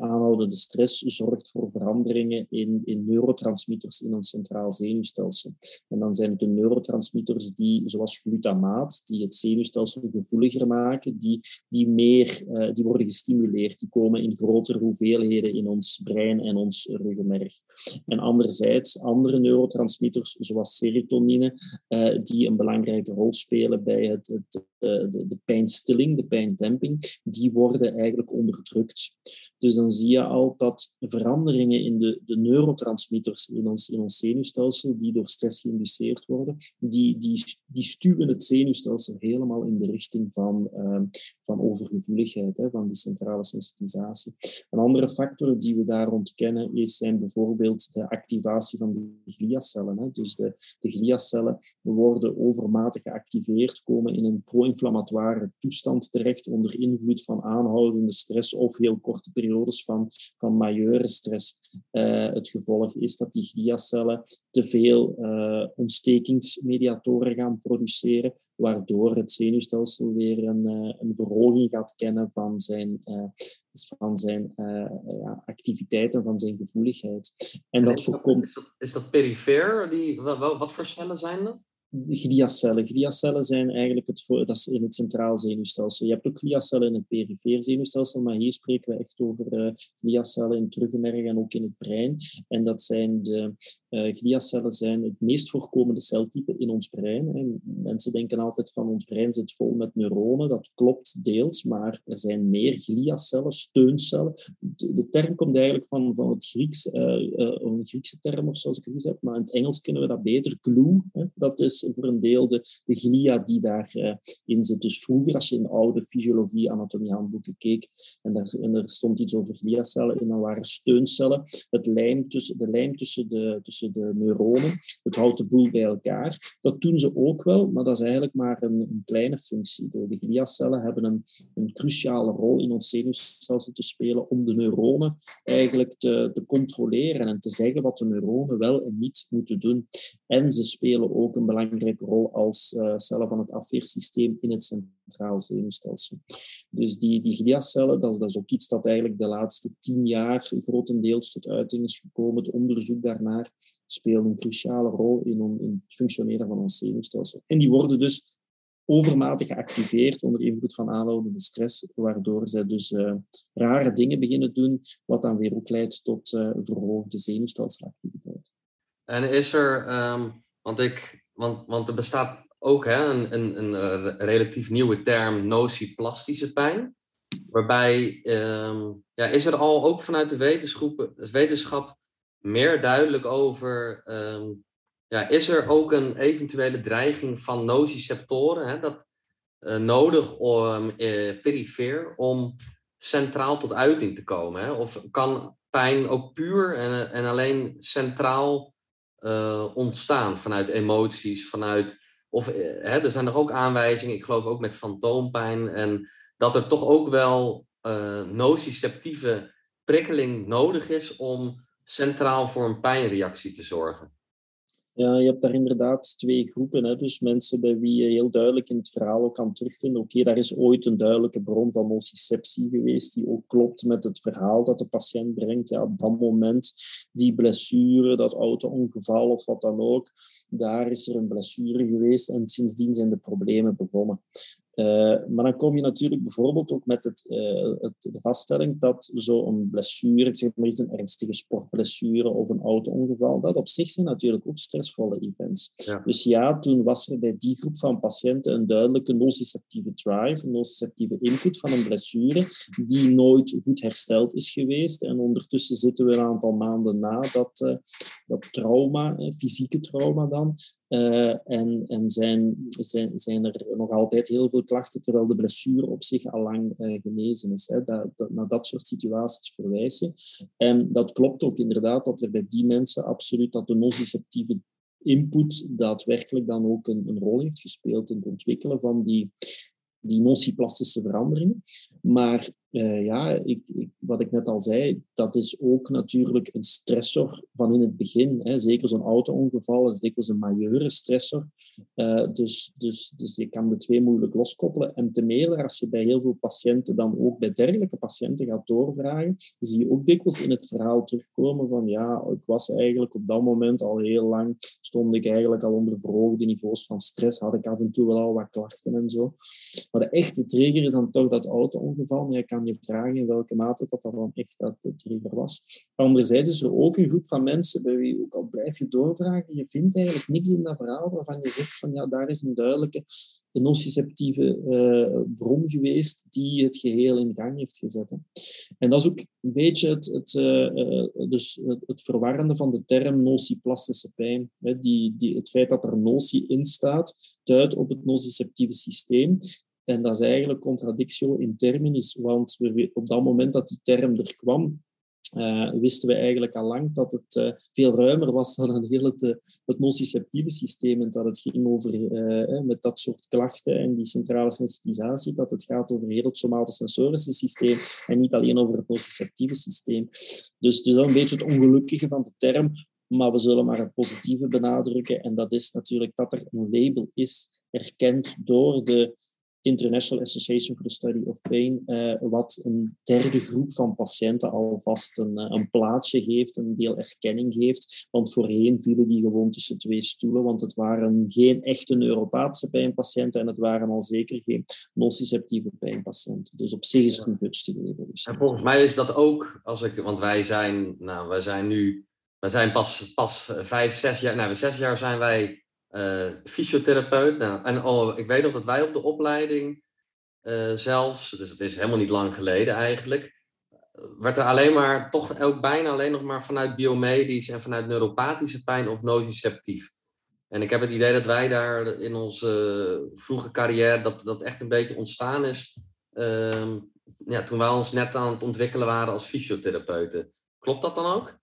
[SPEAKER 2] aanhoudende stress zorgt voor veranderingen in, in neurotransmitters in ons centraal zenuwstelsel. En dan zijn het de neurotransmitters die, zoals glutamaat, die het zenuwstelsel gevoeliger maken, die, die meer die worden gestimuleerd, die komen in grote grotere hoeveelheden in ons brein en ons ruggenmerg. En anderzijds andere neurotransmitters, zoals serotonine, uh, die een belangrijke rol spelen bij het, het de, de, de pijnstilling, de pijndemping, die worden eigenlijk onderdrukt. Dus dan zie je al dat veranderingen in de, de neurotransmitters in ons, in ons zenuwstelsel, die door stress geïnduceerd worden, die, die, die stuwen het zenuwstelsel helemaal in de richting van, uh, van overgevoeligheid, hè, van die centrale sensitisatie. Een andere factor die we daar rond kennen is, zijn bijvoorbeeld de activatie van de gliacellen. Hè. Dus de, de gliacellen worden overmatig geactiveerd, komen in een pro inflammatoire toestand terecht onder invloed van aanhoudende stress of heel korte periodes van, van majeure stress. Uh, het gevolg is dat die gliacellen te veel uh, ontstekingsmediatoren gaan produceren, waardoor het zenuwstelsel weer een, uh, een verhoging gaat kennen van zijn, van zijn ja, activiteiten, van zijn gevoeligheid.
[SPEAKER 3] En, dat voorkomt... Is dat, is dat perifeer? Die, wat, wat voor cellen zijn dat?
[SPEAKER 2] Gliacellen. Gliacellen zijn eigenlijk het, dat is in het centraal zenuwstelsel. Je hebt ook gliacellen in het perifeer zenuwstelsel, maar hier spreken we echt over uh, gliacellen in het ruggenmerg en ook in het brein. En dat zijn de uh, gliacellen zijn het meest voorkomende celtype in ons brein. En mensen denken altijd van ons brein zit vol met neuronen. Dat klopt deels, maar er zijn meer gliacellen, steuncellen. De, term komt eigenlijk van, van het Grieks, uh, een Griekse term of zoals ik het heb, maar in het Engels kennen we dat beter, glue. Hè. Dat is voor een deel de, glia die daarin uh, zit. Dus vroeger, als je in oude fysiologie, anatomie handboeken keek en, daar, en er stond iets over gliacellen in, dan waren steuncellen het lijm tussen, de lijm tussen de, tussen de neuronen. Het houdt de boel bij elkaar. Dat doen ze ook wel, maar dat is eigenlijk maar een, een kleine functie. De, de gliacellen hebben een, een cruciale rol in ons zenuwstelsel te spelen om de neuronen eigenlijk te, te controleren en te zeggen wat de neuronen wel en niet moeten doen. En ze spelen ook een belangrijke belangrijke rol als uh, cellen van het afweersysteem in het centraal zenuwstelsel. Dus die, die gliacellen, dat, dat, is ook iets dat eigenlijk de laatste tien jaar grotendeels tot uiting is gekomen. Het onderzoek daarnaar speelt een cruciale rol in, in het functioneren van ons zenuwstelsel. En die worden dus overmatig geactiveerd onder invloed van aanhoudende stress, waardoor ze dus uh, rare dingen beginnen doen, wat dan weer ook leidt tot uh, verhoogde zenuwstelselactiviteit.
[SPEAKER 3] En is er, um, want ik want, want er bestaat ook hè, een, een, een, eh, relatief nieuwe term, nociplastische pijn. Waarbij um, ja, is er al ook vanuit de wetenschap, wetenschap meer duidelijk over. Um, ja, is er ook een eventuele dreiging van nociceptoren? Hè, dat uh, nodig om uh, perifeer om centraal tot uiting te komen? Hè? Of kan pijn ook puur en, en alleen centraal uh, ontstaan vanuit emoties, vanuit. Of uh, hè, er zijn er ook aanwijzingen, ik geloof ook met fantoompijn. En dat er toch ook wel uh, nociceptieve prikkeling nodig is om centraal voor een pijnreactie te zorgen.
[SPEAKER 2] Ja, je hebt daar inderdaad twee groepen. Hè? Dus mensen bij wie je heel duidelijk in het verhaal ook kan terugvinden. Oké, daar is ooit een duidelijke bron van nociceptie geweest, die ook klopt met het verhaal dat de patiënt brengt. Ja, op dat moment, die blessure, dat auto-ongeval of wat dan ook, daar is er een blessure geweest en sindsdien zijn de problemen begonnen. Uh, maar dan kom je natuurlijk bijvoorbeeld ook met het, uh, het, de vaststelling dat zo'n blessure, ik zeg maar eens een ernstige sportblessure of een auto-ongeval, dat op zich zijn natuurlijk ook stressvolle events. Ja. Dus ja, toen was er bij die groep van patiënten een duidelijke nociceptieve drive, een nociceptieve input van een blessure, die nooit goed hersteld is geweest. En ondertussen zitten we een aantal maanden na dat, uh, dat trauma, fysieke trauma dan, uh, en en zijn, zijn, zijn er nog altijd heel veel klachten, terwijl de blessure op zich al lang uh, genezen is. Hè. Dat, naar dat soort situaties verwijzen. En dat klopt ook inderdaad, dat er bij die mensen absoluut dat de nociceptieve input daadwerkelijk dan ook een, een rol heeft gespeeld in het ontwikkelen van die, die nociplastische veranderingen. Maar uh, ja, ik, wat ik net al zei, dat is ook natuurlijk een stressor van in het begin. Hè. Zeker zo'n auto-ongeval is dikwijls een majeure stressor. Uh, dus, dus, dus je kan de twee moeilijk loskoppelen. En te meer als je bij heel veel patiënten dan ook bij dergelijke patiënten gaat doorvragen, zie je ook dikwijls in het verhaal terugkomen van ja, ik was eigenlijk op dat moment al heel lang, stond ik eigenlijk al onder verhoogde niveaus van stress, had ik af en toe wel al wat klachten en zo. Maar de echte trigger is dan toch dat auto-ongeval. Maar je kan je in welke mate dat dan echt dat de trigger was. Anderzijds is er ook een groep van mensen bij wie, ook al blijf je doorvragen, je vindt eigenlijk niks in dat verhaal waarvan je zegt van ja, daar is een duidelijke nociceptieve uh, bron geweest die het geheel in gang heeft gezet. En dat is ook een beetje het, het, uh, dus het, verwarrende van de term nociplastische pijn. Hè. Die, die, het feit dat er noci in staat, duidt op het nociceptieve systeem. En dat is eigenlijk contradictio in terminis, want we, op dat moment dat die term er kwam, uh, wisten we eigenlijk al lang dat het uh, veel ruimer was dan een het, het nociceptieve systeem en dat het ging over, met dat soort klachten en die centrale sensitisatie, dat het gaat over heel het somatosensorische systeem en niet alleen over het nociceptieve systeem. Dus, dat is een beetje het ongelukkige van de term, maar we zullen maar het positieve benadrukken en dat is natuurlijk dat er een label is erkend door de International Association for the Study of Pain, uh, wat een derde groep van patiënten alvast een, uh, een plaatsje geeft, een deel erkenning geeft. Want voorheen vielen die gewoon tussen twee stoelen, want het waren geen echte neuropathische pijnpatiënten en het waren al zeker geen nociceptieve pijnpatiënten. Dus op zich is het een gunstige evolutie.
[SPEAKER 3] En volgens mij is dat ook, als ik, want wij zijn, nou, wij zijn nu, wij zijn pas, pas vijf, zes jaar, nou, zes jaar zijn wij fysiotherapeut. Nou, en oh, ik weet nog dat wij op de opleiding uh, zelfs, dus het is helemaal niet lang geleden eigenlijk, werd er alleen maar, toch ook bijna alleen nog maar vanuit biomedisch en vanuit neuropathische pijn of nociceptief. En ik heb het idee dat wij daar in onze vroege carrière, dat dat echt een beetje ontstaan is uh, ja, toen wij ons net aan het ontwikkelen waren als fysiotherapeuten. Klopt dat dan ook?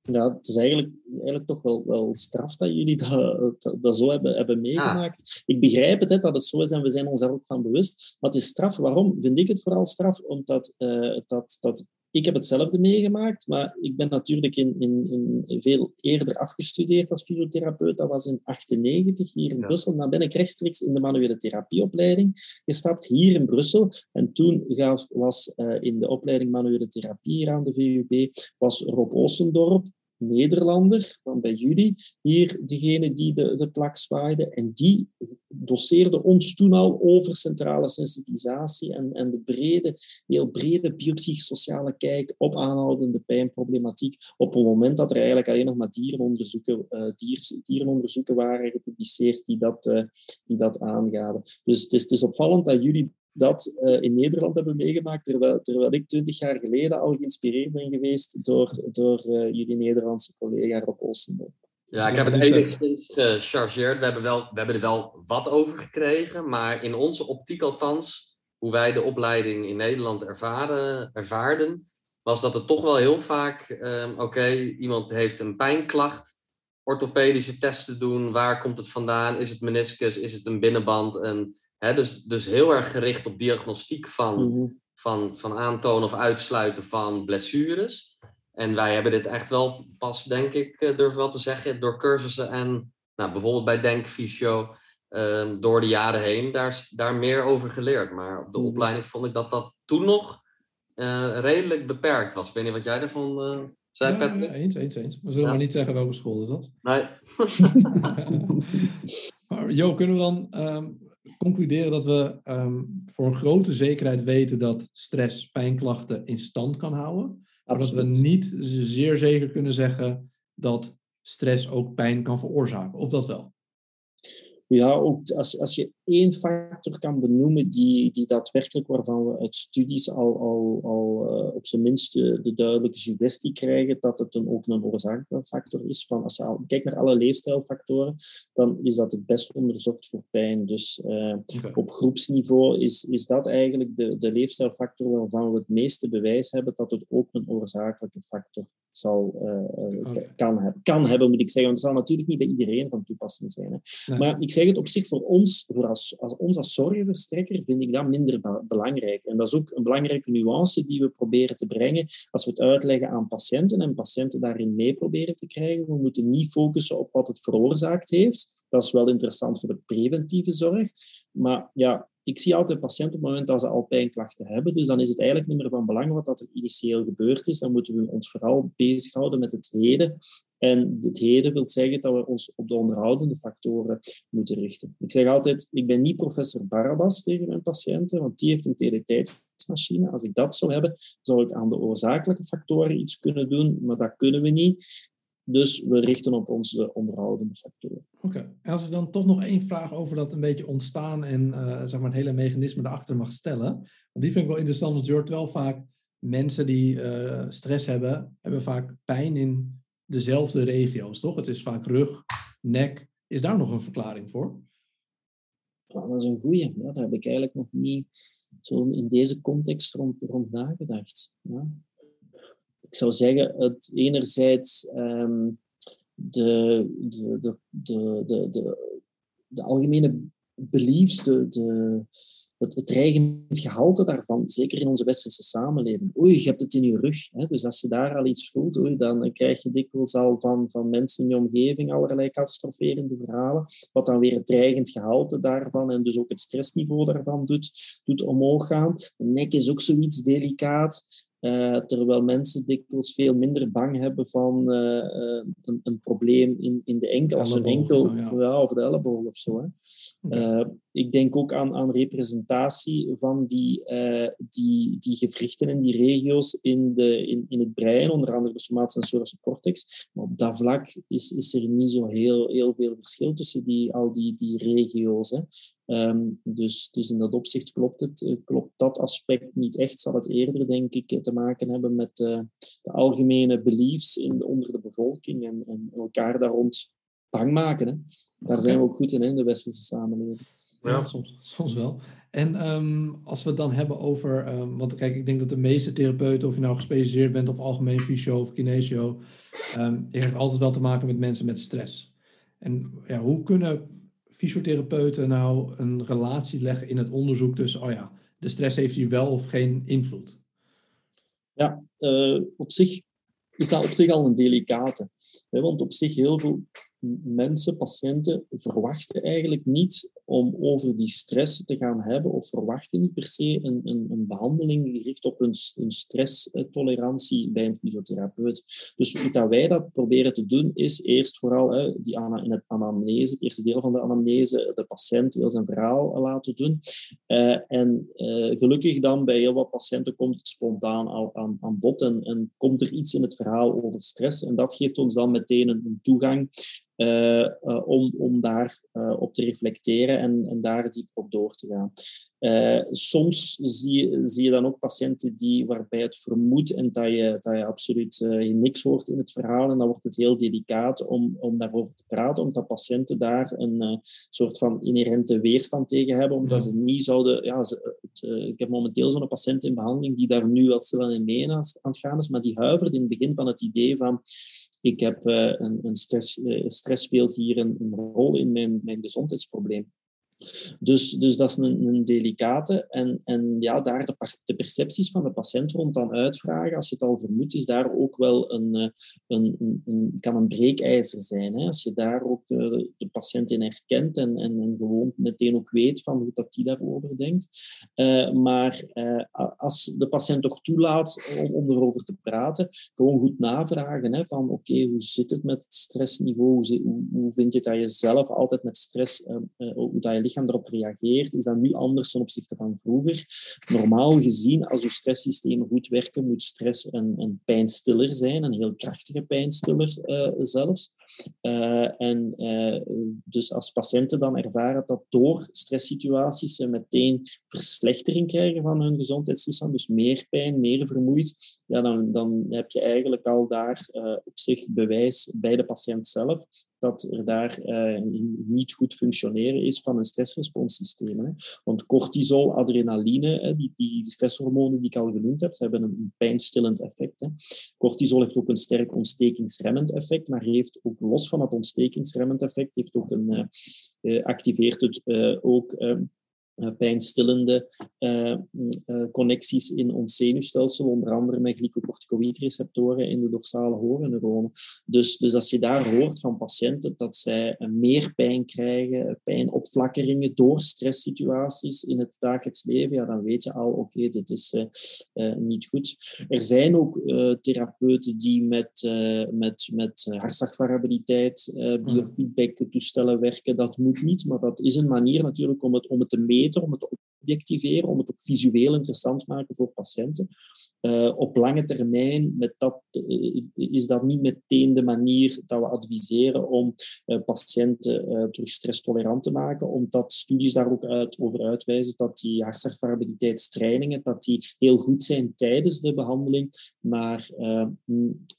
[SPEAKER 2] Ja, het is eigenlijk, eigenlijk toch wel, wel straf dat jullie dat, dat, zo hebben, hebben ah. meegemaakt. Ik begrijp het, hè, dat het zo is en we zijn ons daar ook van bewust. Maar het is straf. Waarom vind ik het vooral straf? Omdat uh, dat, dat ik heb hetzelfde meegemaakt, maar ik ben natuurlijk in, in, in veel eerder afgestudeerd als fysiotherapeut. Dat was in 1998 hier in Brussel. Dan ben ik rechtstreeks in de manuele therapieopleiding gestapt, hier in Brussel. En toen gaf, was uh, in de opleiding manuele therapie hier aan de VUB, was Rob Ossendorp, Nederlander van bij jullie, hier degene die de, de plak zwaaide. En die doseerde ons toen al over centrale sensitisatie en, en de brede, heel brede biopsychosociale kijk op aanhoudende pijnproblematiek op een moment dat er eigenlijk alleen nog maar dierenonderzoeken, uh, dier, dierenonderzoeken waren gepubliceerd die dat, uh, die dat aangaven. Dus het is, het is opvallend dat jullie dat uh, in Nederland hebben meegemaakt, terwijl, terwijl ik twintig jaar geleden al geïnspireerd ben geweest door, door jullie Nederlandse collega Rob Olsen.
[SPEAKER 3] Ja, ik heb het enigszins gechargeerd. We hebben, wel, we hebben er wel wat over gekregen, maar in onze optiek althans, hoe wij de opleiding in Nederland ervaren, ervaarden, was dat het toch wel heel vaak, um, oké, iemand heeft een pijnklacht, orthopedische testen doen, waar komt het vandaan, is het meniscus, is het een binnenband, en dus, dus heel erg gericht op diagnostiek van, mhm. van, van aantonen of uitsluiten van blessures. En wij hebben dit echt wel pas, denk ik, eh, durf wel te zeggen, door cursussen en nou, bijvoorbeeld bij Denkfysio, uh, door de jaren heen, daar, daar meer over geleerd. Maar op de mhm. opleiding vond ik dat dat toen nog uh, redelijk beperkt was. Ik weet niet wat jij ervan uh, zei,
[SPEAKER 1] ja,
[SPEAKER 3] Patrick?
[SPEAKER 1] Ja, eens, eens, eens. We zullen maar niet zeggen welke school dat.
[SPEAKER 3] Nee.
[SPEAKER 1] maar Jo, kunnen we dan... Um, concluderen dat we ehm, voor een grote zekerheid weten dat stress pijnklachten in stand kan houden. Maar dat we niet zeer zeker kunnen zeggen dat stress ook pijn kan veroorzaken. Of dat wel?
[SPEAKER 2] Ja, ook als, als je één factor kan benoemen die, die daadwerkelijk, waarvan we uit studies al, al, al uh, op zijn minst de, de, duidelijke suggestie krijgen dat het een, ook een oorzakelijke is. Van als je al, kijkt naar alle leefstijlfactoren, dan is dat het best onderzocht voor pijn. Dus uh, okay. op groepsniveau is, is dat eigenlijk de, de leefstijlfactor waarvan we het meeste bewijs hebben dat het ook een oorzakelijke factor zal, uh, okay. kan, hebben. kan hebben, moet ik zeggen. Want het zal natuurlijk niet bij iedereen van toepassing zijn. Hè. Nee. Maar ik zeg het op zich voor ons, voor als, als ons als zorgverstrekker, vind ik dat minder belangrijk. En dat is ook een belangrijke nuance die we proberen te brengen als we het uitleggen aan patiënten en patiënten daarin mee proberen te krijgen. We moeten niet focussen op wat het veroorzaakt heeft. Dat is wel interessant voor de preventieve zorg. Maar ja, ik zie altijd patiënten op het moment dat ze al pijnklachten hebben. Dus dan is het eigenlijk niet meer van belang wat dat er initieel gebeurd is. Dan moeten we ons vooral bezighouden met het heden. En het heden wil zeggen dat we ons op de onderhoudende factoren moeten richten. Ik zeg altijd, ik ben niet professor Barabbas tegen mijn patiënten, want die heeft een teletijdsmachine. Als ik dat zou hebben, zou ik aan de oorzakelijke factoren iets kunnen doen, maar dat kunnen we niet. Dus we richten op onze onderhoudende factoren.
[SPEAKER 1] Oké, en als ik dan toch nog één vraag over dat een beetje ontstaan en uh, zeg maar het hele mechanisme erachter mag stellen. Want die vind ik wel interessant, want je hoort wel vaak mensen die uh, stress hebben, hebben vaak pijn in dezelfde regio's, toch? Het is vaak rug, nek. Is daar nog een verklaring voor?
[SPEAKER 2] Ja, dat is een goeie. Ja, daar heb ik eigenlijk nog niet zo in deze context rond, rond nagedacht. Ja ik zou zeggen, het enerzijds um, de, de, de, de, de, de, algemene beliefs, de, de, het, het dreigend gehalte daarvan, zeker in onze westerse samenleving. Oei, je hebt het in je rug. Hè? Dus als je daar al iets voelt, oei, dan krijg je dikwijls al van, van mensen in je omgeving allerlei catastroferende verhalen, wat dan weer het dreigend gehalte daarvan en dus ook het stressniveau daarvan doet, doet omhoog gaan. De nek is ook zoiets delicaat. Uh, terwijl mensen dikwijls veel minder bang hebben van uh, een, een, probleem in, in de enkel, als een enkel zo, ja. Ja, of de elleboog of zo. Hè. Okay. ik denk ook aan, aan representatie van die, die, die gewrichten en die regio's in, de, in, in het brein, onder andere de somatosensorische cortex. Maar op dat vlak is, is er niet zo heel, heel veel verschil tussen die, al die, die regio's. Hè. Um, dus, dus in dat opzicht klopt, het, klopt dat aspect niet echt. Zal het eerder, denk ik, te maken hebben met uh, de algemene beliefs in, onder de bevolking en, en elkaar daar rond bang maken. Hè. Daar okay. zijn we ook goed in, in de westerse samenleving.
[SPEAKER 1] Ja, soms, soms wel. En um, als we het dan hebben over, um, want kijk, ik denk dat de meeste therapeuten, of je nou gespecialiseerd bent of algemeen fysio of kinesio, um, je krijgt altijd wel te maken met mensen met stress. En ja, hoe kunnen fysiotherapeuten nou een relatie leggen in het onderzoek tussen, oh ja, de stress heeft hier wel of geen invloed?
[SPEAKER 2] Ja, uh, op zich is dat op zich al een delicate. Hè, want op zich heel veel mensen, patiënten, verwachten eigenlijk niet om over die stress te gaan hebben of verwachten niet per se een, een, een behandeling gericht op een, stresstolerantie bij een fysiotherapeut. Dus hoe wij dat proberen te doen, is eerst vooral hè, die in het anamnese, het eerste deel van de anamnese, de patiënt wil zijn verhaal laten doen. Uh, en uh, gelukkig dan bij heel wat patiënten komt het spontaan al aan, aan bod en, en komt er iets in het verhaal over stress. En dat geeft ons dan meteen een, een toegang om, om daar uh, op te reflecteren en, en daar diep op door te gaan. soms zie, zie je dan ook patiënten die, waarbij het vermoedt en dat je, dat je absoluut niks hoort in het verhaal. En dan wordt het heel delicaat om, om daarover te praten, omdat patiënten daar een soort van inherente weerstand tegen hebben, omdat ze niet zouden... Ja, ze, het, ik heb momenteel zo'n patiënt in behandeling die daar nu wel stil mee aan, aan het gaan is, maar die huivert in het begin van het idee van ik heb uh, een, een stress, uh, stress speelt hier een, een, rol in mijn, mijn gezondheidsprobleem. Dus, dus dat is een, een delicate. En, en ja, daar de, de, percepties van de patiënt rond dan uitvragen, als je het al vermoedt, is daar ook wel een, eh, een, een, kan een breekijzer zijn. Hè? Als je daar ook uh, de patiënt in herkent en, en, en, gewoon meteen ook weet van hoe dat die daarover denkt. Uh, maar uh, als de patiënt toch toelaat om, om erover te praten, gewoon goed navragen hè, van oké, hoe zit het met het stressniveau? Hoe, hoe, vind je dat je zelf altijd met stress, hoe dat lichaam erop reageert, is dat nu anders ten opzichte van vroeger. Normaal gezien, als je stresssystemen goed werken, moet stress een, een pijnstiller zijn, een heel krachtige pijnstiller uh, zelfs. Uh, en uh, dus als patiënten dan ervaren dat door stresssituaties ze meteen verslechtering krijgen van hun gezondheidstoestand, dus meer pijn, meer vermoeid, ja, dan, dan heb je eigenlijk al daar op zich bewijs bij de patiënt zelf dat er daar uh, niet goed functioneren is van een stressresponssysteem. Hè. Want cortisol, adrenaline, hè, die, die stresshormonen die ik al genoemd heb, hebben een pijnstillend effect. Hè. Cortisol heeft ook een sterk ontstekingsremmend effect, maar heeft ook los van het ontstekingsremmend effect, heeft ook een, uh, activeert het ook uh, pijnstillende uh, uh, connecties in ons zenuwstelsel, onder andere met glycocorticoïdreceptoren in de dorsale horenneuronen. Dus, dus als je daar hoort van patiënten dat zij meer pijn krijgen, pijnopflakkeringen door stresssituaties in het dagelijks leven, ja, dan weet je al, oké, okay, dit is niet goed. Er zijn ook therapeuten die met, met, met hartslagvariabiliteit, biofeedback toestellen werken. Dat moet niet, maar dat is een manier natuurlijk om het, om het te meten om het objectiveren, om het ook visueel interessant te maken voor patiënten. Uh, op lange termijn met dat, uh, is dat niet meteen de manier dat we adviseren om uh, patiënten terug stresstolerant te maken, omdat studies daar ook uit, over uitwijzen dat die hartslagvariabiliteitstrainingen dat die heel goed zijn tijdens de behandeling, maar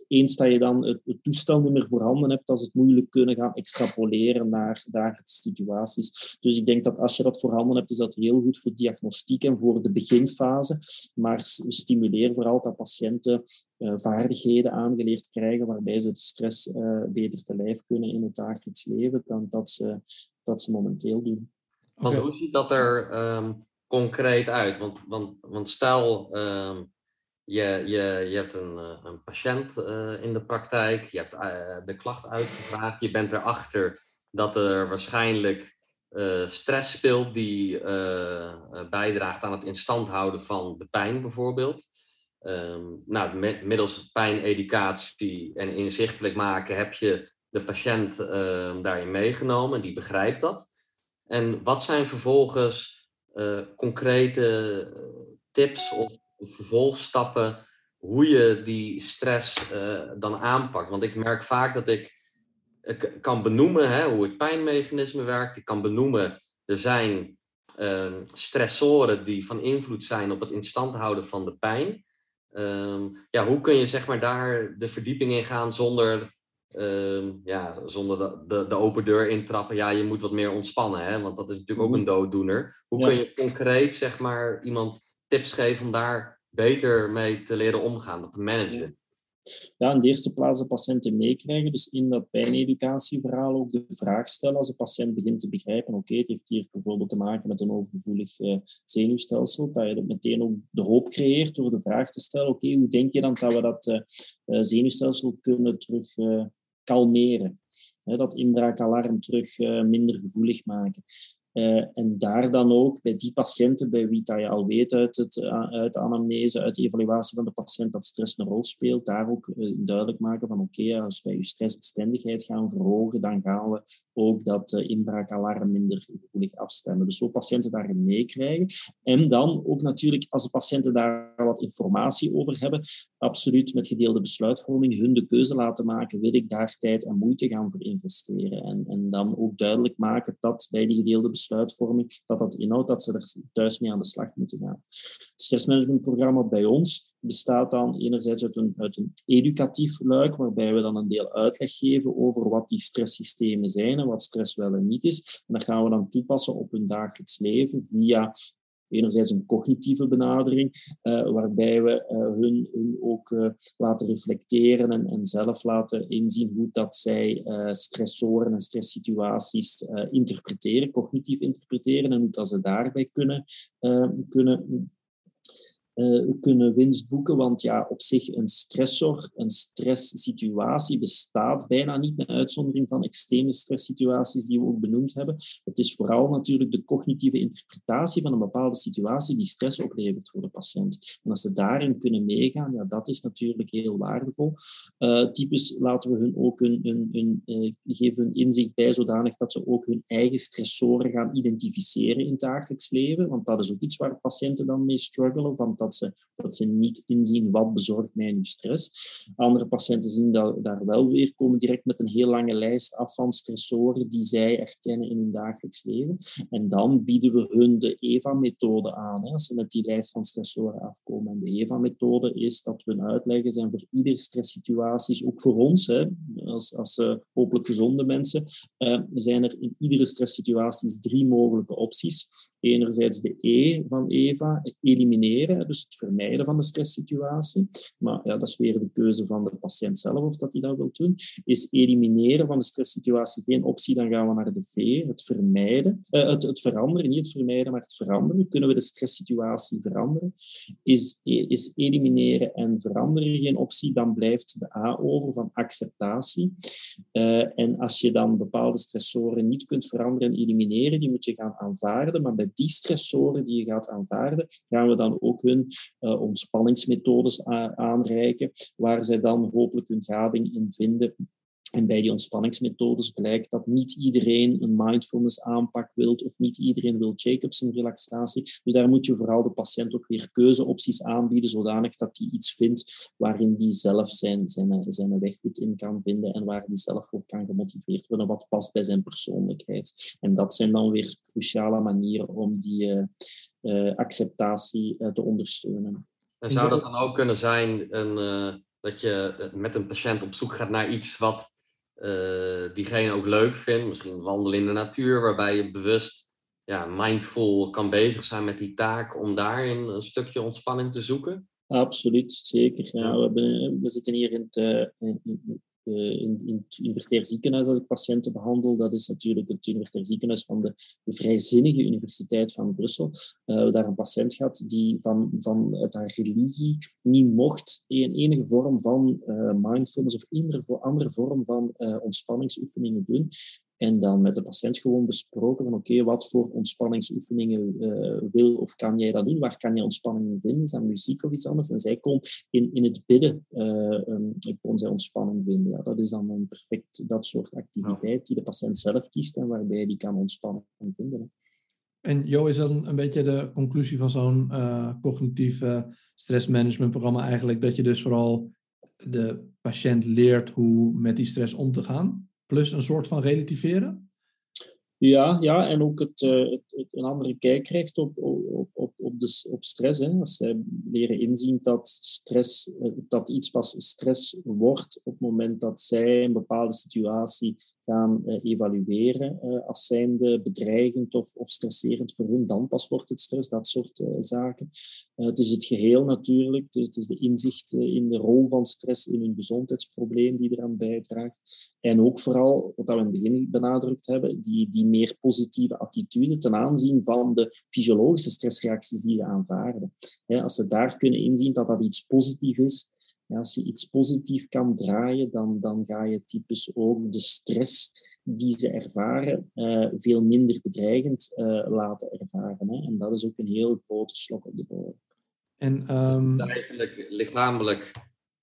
[SPEAKER 2] eens dat je dan het, toestel niet meer voorhanden hebt, dat het moeilijk kunnen gaan extrapoleren naar dagelijkse situaties. Dus ik denk dat als je dat voorhanden hebt, is dat heel goed voor diagnostiek en voor de beginfase, maar stimuleer vooral dat patiënten uh, vaardigheden aangeleerd krijgen waarbij ze de stress uh, beter te lijf kunnen in het dagelijks leven dan dat ze, dat ze momenteel doen.
[SPEAKER 3] Want hoe ziet dat er um, concreet uit? Want, want, want stel, um, je, je, je hebt een, eh, een patiënt uh, in de praktijk, je hebt uh, de klacht uitgevraagd, je bent erachter dat er waarschijnlijk uh, stress speelt die bijdraagt aan het instand houden van de pijn bijvoorbeeld. Um, nou, middels pijneducatie en inzichtelijk maken heb je de patiënt uh, daarin meegenomen, die begrijpt dat. En wat zijn vervolgens concrete tips of vervolgstappen hoe je die stress dan aanpakt? Want ik merk vaak dat ik, ik kan benoemen hè, hoe het pijnmechanisme werkt. Ik kan benoemen, er zijn ehm, stressoren die van invloed zijn op het instand houden van de pijn. Um, ja, hoe kun je zeg maar, daar de verdieping in gaan zonder, um, ja, zonder de, de, de, open deur intrappen? Ja, je moet wat meer ontspannen, hè? want dat is natuurlijk ook een mhm. dooddoener. Hoe kun je concreet zeg maar, iemand tips geven om daar beter mee te leren omgaan, dat te managen?
[SPEAKER 2] Ja, in de eerste plaats de patiënten meekrijgen. Dus in dat pijneducatieverhaal ook de vraag stellen als de patiënt begint te begrijpen, oké, het heeft hier bijvoorbeeld te maken met een overgevoelig uh, zenuwstelsel, dat je dat meteen ook de hoop creëert door de vraag te stellen, oké, hoe denk je dan dat we dat uh, zenuwstelsel kunnen terug kalmeren? dat inbraakalarm terug minder gevoelig maken. Uh, en daar dan ook bij die patiënten, bij wie dat je al weet uit, het, uh, uit de anamnese, uit de evaluatie van de patiënt, dat stress een rol speelt, daar ook uh, duidelijk maken van oké, als wij je stressbestendigheid gaan verhogen, dan gaan we ook dat inbraakalarm minder gevoelig afstemmen. Dus zo patiënten daarin meekrijgen. En dan ook natuurlijk, als de patiënten daar wat informatie over hebben, absoluut met gedeelde besluitvorming hun de keuze laten maken, wil ik daar tijd en moeite gaan voor investeren. En, en dan ook duidelijk maken dat bij die gedeelde besluitvorming, dat dat inhoudt dat ze er thuis mee aan de slag moeten gaan. Het stressmanagementprogramma bij ons bestaat dan enerzijds uit een, uit een educatief luik, waarbij we dan een deel uitleg geven over wat die stresssystemen zijn en wat stress wel en niet is. En dat gaan we dan toepassen op hun dagelijks leven via enerzijds een cognitieve benadering, uh, waarbij we uh, hun, hun, ook uh, laten reflecteren en, en, zelf laten inzien hoe dat zij stressoren en stresssituaties interpreteren, cognitief interpreteren, en hoe dat ze daarbij kunnen, kunnen uh, kunnen winst boeken. Want ja, op zich een stressor, een stresssituatie bestaat bijna niet met uitzondering van extreme stresssituaties die we ook benoemd hebben. Het is vooral natuurlijk de cognitieve interpretatie van een bepaalde situatie die stress oplevert voor de patiënt. En als ze daarin kunnen meegaan, ja, dat is natuurlijk heel waardevol. Uh, types laten we hun ook hun, hun, uh, geven hun inzicht bij zodanig dat ze ook hun eigen stressoren gaan identificeren in het dagelijks leven. Want dat is ook iets waar patiënten dan mee struggelen. Van dat ze, dat ze niet inzien wat bezorgt mij nu stress. Andere patiënten zien dat, daar wel weer, komen direct met een heel lange lijst af van stressoren die zij erkennen in hun dagelijks leven. En dan bieden we hun de EVA-methode aan, hè, als ze met die lijst van stressoren afkomen. En de EVA-methode is dat we uitleggen zijn voor iedere stresssituatie, ook voor ons, hè, als, als uh, hopelijk gezonde mensen, uh, zijn er in iedere stresssituatie drie mogelijke opties. Enerzijds de E van EVA, elimineren, dus het vermijden van de stresssituatie. Maar ja, dat is weer de keuze van de patiënt zelf of dat hij dat wil doen. Is elimineren van de stresssituatie geen optie, dan gaan we naar de V, het vermijden. Uh, het, het veranderen, niet het vermijden, maar het veranderen. Kunnen we de stresssituatie veranderen? Is, is elimineren en veranderen geen optie, dan blijft de A over van acceptatie. Uh, en als je dan bepaalde stressoren niet kunt veranderen en elimineren, die moet je gaan aanvaarden. Maar bij die stressoren die je gaat aanvaarden, gaan we dan ook hun uh, ontspanningsmethodes aanreiken, waar zij dan hopelijk hun gading in vinden en bij die ontspanningsmethodes blijkt dat niet iedereen een mindfulness aanpak wil of niet iedereen wil Jacobson relaxatie. Dus daar moet je vooral de patiënt ook weer keuzeopties aanbieden, zodanig dat hij iets vindt waarin hij zelf zijn, zijn, zijn weg goed in kan vinden en waar hij zelf voor kan gemotiveerd worden, wat past bij zijn persoonlijkheid. En dat zijn dan weer cruciale manieren om die uh, uh, acceptatie uh, te ondersteunen.
[SPEAKER 3] En zou dat dan ook kunnen zijn een, dat je met een patiënt op zoek gaat naar iets wat uh, diegene ook leuk vindt. Misschien wandelen in de natuur, waarbij je bewust ja, mindful kan bezig zijn met die taak om daarin een stukje ontspanning te zoeken.
[SPEAKER 2] Absoluut, zeker. Ja, we, hebben, we zitten hier in het, uh, in, in, het universitair ziekenhuis als ik patiënten behandel. Dat is natuurlijk het universitair ziekenhuis van de, de Vrijzinnige Universiteit van Brussel. Uh, daar een patiënt gehad die van, vanuit haar religie niet mocht in enige vorm van uh, mindfulness of andere, andere vorm van ontspanningsoefeningen doen. En dan met de patiënt gewoon besproken van oké, wat voor ontspanningsoefeningen uh, wil of kan jij dat doen? Waar kan je ontspanning vinden? Is dat muziek of iets anders? En zij kon in, in het bidden uh, um, kon zij ontspanning vinden. Ja, dat is dan een perfect dat soort activiteit die de patiënt zelf kiest en waarbij die kan ontspanning vinden.
[SPEAKER 1] En Jo, is dan een beetje de conclusie van zo'n uh, cognitief stressmanagementprogramma eigenlijk dat je dus vooral de patiënt leert hoe met die stress om te gaan? Plus een soort van relativeren?
[SPEAKER 2] Ja, ja en ook het, uh, het, een andere kijk krijgt op, op, op, op, op stress. Hè. Als zij leren inzien dat, stress, uh, dat iets pas stress wordt op het moment dat zij een bepaalde situatie gaan uh, evalueren uh, als zijnde bedreigend of, of stresserend voor hun. Dan pas wordt het stress, dat soort uh, zaken. het is het geheel natuurlijk. Het is de inzicht in de rol van stress in hun gezondheidsprobleem die eraan bijdraagt. En ook vooral, wat we in het begin benadrukt hebben, die, die meer positieve attitude ten aanzien van de fysiologische stressreacties die ze aanvaarden. als ze daar kunnen inzien dat dat iets positiefs is, ja, als je iets positief kan draaien, dan, dan ga je typisch ook de stress die ze ervaren uh, veel minder bedreigend uh, laten ervaren. Hè. En dat is ook een heel grote slok op de bodem.
[SPEAKER 3] En um... eigenlijk lichamelijk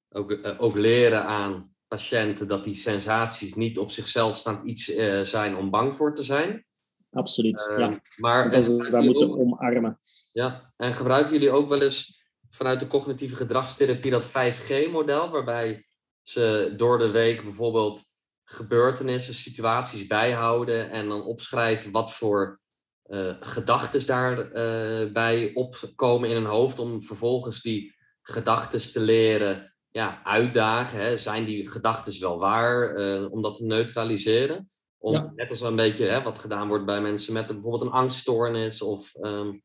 [SPEAKER 3] ook, uh, ook leren aan patiënten dat die sensaties niet op zichzelf staand iets zijn om bang voor te zijn.
[SPEAKER 2] Absoluut, ja. Maar dat, is, dat moeten omarmen.
[SPEAKER 3] Ja, en gebruiken jullie ook wel eens vanuit de cognitieve gedragstherapie dat 5G-model, waarbij ze door de week bijvoorbeeld gebeurtenissen, situaties bijhouden en dan opschrijven wat voor uh, gedachten daarbij uh, opkomen in hun hoofd, om vervolgens die gedachten te leren ja, uitdagen. Hè. Zijn die gedachten wel waar, uh, om dat te neutraliseren? Om, Net als een beetje hè, wat gedaan wordt bij mensen met bijvoorbeeld een angststoornis of um,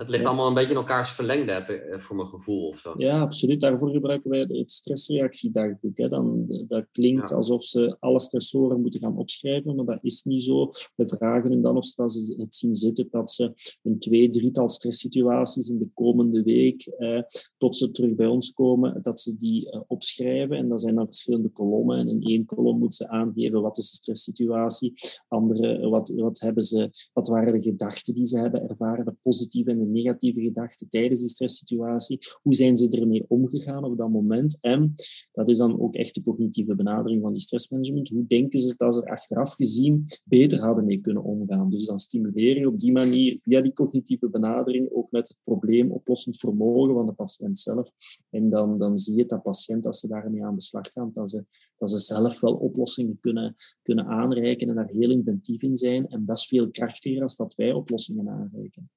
[SPEAKER 3] Het ligt allemaal een beetje in elkaars verlengde, heb ik, voor mijn gevoel of zo.
[SPEAKER 2] Ja, absoluut. Daarvoor gebruiken wij het stressreactiedagboek. Hè. Dan, dat klinkt alsof ze alle stressoren moeten gaan opschrijven, maar dat is niet zo. We vragen hen dan of ze, ze het zien zitten dat ze een twee, drietal stresssituaties in de komende week, eh, tot ze terug bij ons komen, dat ze die eh, opschrijven. En dat zijn dan verschillende kolommen. En in één kolom moeten ze aangeven wat is de stresssituatie, andere, wat, wat, hebben ze, wat waren de gedachten die ze hebben ervaren, de positieve en de negatieve gedachten tijdens die stresssituatie. Hoe zijn ze ermee omgegaan op dat moment? En dat is dan ook echt de cognitieve benadering van die stressmanagement. Hoe denken ze dat ze er achteraf gezien beter hadden mee kunnen omgaan? Dus dan stimuleer je op die manier via die cognitieve benadering ook met het probleemoplossend vermogen van de patiënt zelf. En dan, dan zie je dat patiënt, als ze daarmee aan de slag gaan, dat ze, dat ze zelf wel oplossingen kunnen, kunnen aanreiken en daar heel inventief in zijn. En dat is veel krachtiger dan dat wij oplossingen aanreiken.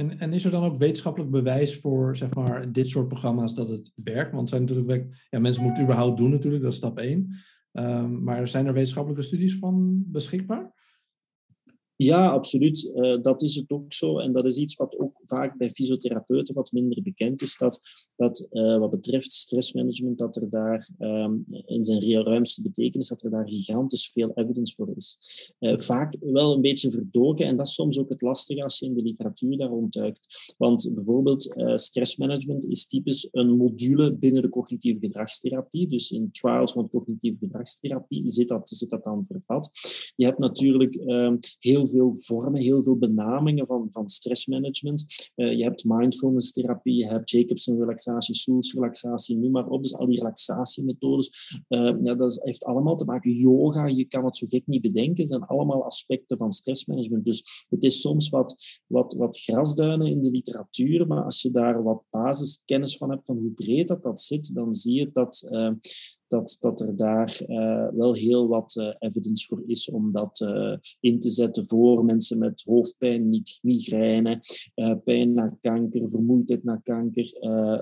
[SPEAKER 1] En, en is er dan ook wetenschappelijk bewijs voor zeg maar, dit soort programma's dat het werkt? Want zijn natuurlijk, ja, mensen moeten het überhaupt doen natuurlijk, dat is stap één. Um, maar zijn er wetenschappelijke studies van beschikbaar?
[SPEAKER 2] Ja, absoluut. Uh, dat is het ook zo. En dat is iets wat ook vaak bij fysiotherapeuten wat minder bekend is. Dat, uh, wat betreft stressmanagement, dat er daar um, in zijn ruimste betekenis, dat er daar gigantisch veel evidence voor is. Uh, vaak wel een beetje verdoken. En dat is soms ook het lastige als je in de literatuur daar rondduikt. Want bijvoorbeeld stressmanagement is typisch een module binnen de cognitieve gedragstherapie. Dus in trials van cognitieve gedragstherapie zit dat, zit dat dan vervat. Je hebt natuurlijk um, heel veel vormen, heel veel benamingen van, van stressmanagement. Uh, je hebt mindfulness therapie, je hebt Jacobson relaxatie, Soels relaxatie, noem maar op. Dus al die relaxatiemethodes, uh, ja, dat heeft allemaal te maken. Yoga, je kan het zo gek niet bedenken, zijn allemaal aspecten van stressmanagement. Dus het is soms wat, wat, wat grasduinen in de literatuur, maar als je daar wat basiskennis van hebt, van hoe breed dat, dat zit, dan zie je dat, uh, dat, dat er daar wel heel wat evidence voor is om dat in te zetten voor mensen met hoofdpijn, niet migraine, pijn na kanker, vermoeidheid na kanker,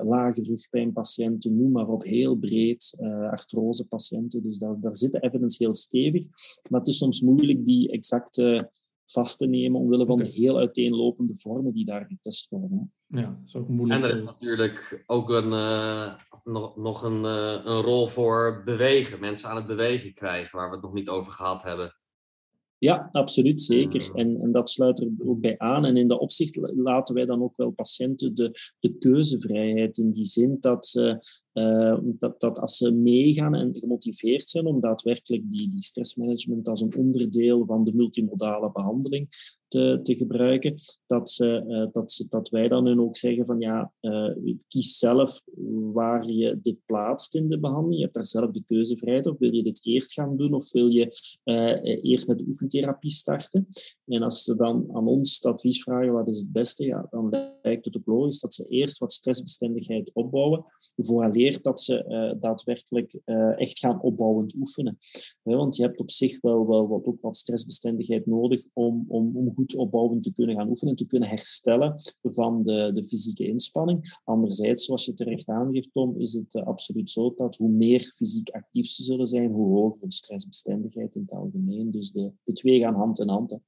[SPEAKER 2] lage rugpijnpatiënten, noem maar op, heel breed, artrosepatiënten. Dus daar, daar zit de evidence heel stevig. Maar het is soms moeilijk die exacte vast te nemen omwille van de heel uiteenlopende vormen die daar getest worden.
[SPEAKER 1] Ja, dat is ook moeilijk.
[SPEAKER 3] En er is natuurlijk ook een, uh, nog, nog een, uh, een rol voor bewegen, mensen aan het bewegen krijgen, waar we het nog niet over gehad hebben.
[SPEAKER 2] Ja, absoluut, zeker. En, en dat sluit er ook bij aan. En in dat opzicht laten wij dan ook wel patiënten de, de keuzevrijheid in die zin dat ze uh, dat, dat als ze meegaan en gemotiveerd zijn om daadwerkelijk die, die stressmanagement als een onderdeel van de multimodale behandeling te, te gebruiken, dat, ze, uh, dat, ze, dat wij dan hun ook zeggen van ja, uh, kies zelf waar je dit plaatst in de behandeling. Je hebt daar zelf de keuzevrijheid op. Wil je dit eerst gaan doen of wil je eerst met de oefentherapie starten? En als ze dan aan ons het advies vragen wat is het beste, ja, dan lijkt het ook logisch dat ze eerst wat stressbestendigheid opbouwen, vooraleer dat ze daadwerkelijk echt gaan opbouwend oefenen. want je hebt op zich wel, wel wat, ook wat stressbestendigheid nodig om, om, om goed opbouwend te kunnen gaan oefenen, te kunnen herstellen van de, de fysieke inspanning. Anderzijds, zoals je terecht aangeeft, Tom, is het uh, absoluut zo dat hoe meer fysiek actief ze zullen zijn, hoe hoger de stressbestendigheid in het algemeen. Dus de, de twee gaan hand in hand.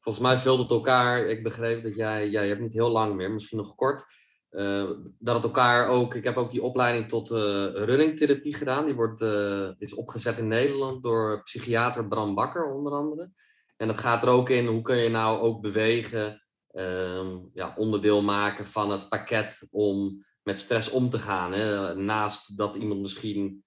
[SPEAKER 3] Volgens mij vult het elkaar. Ik begreep dat jij, jij hebt niet heel lang meer, misschien nog kort uh, dat het elkaar ook. Ik heb ook die opleiding tot uh, runningtherapie gedaan. Die wordt, is opgezet in Nederland door psychiater Bram Bakker, onder andere. En dat gaat er ook in hoe kun je nou ook bewegen, ehm, ja, onderdeel maken van het pakket om met stress om te gaan. Hè? Naast dat iemand misschien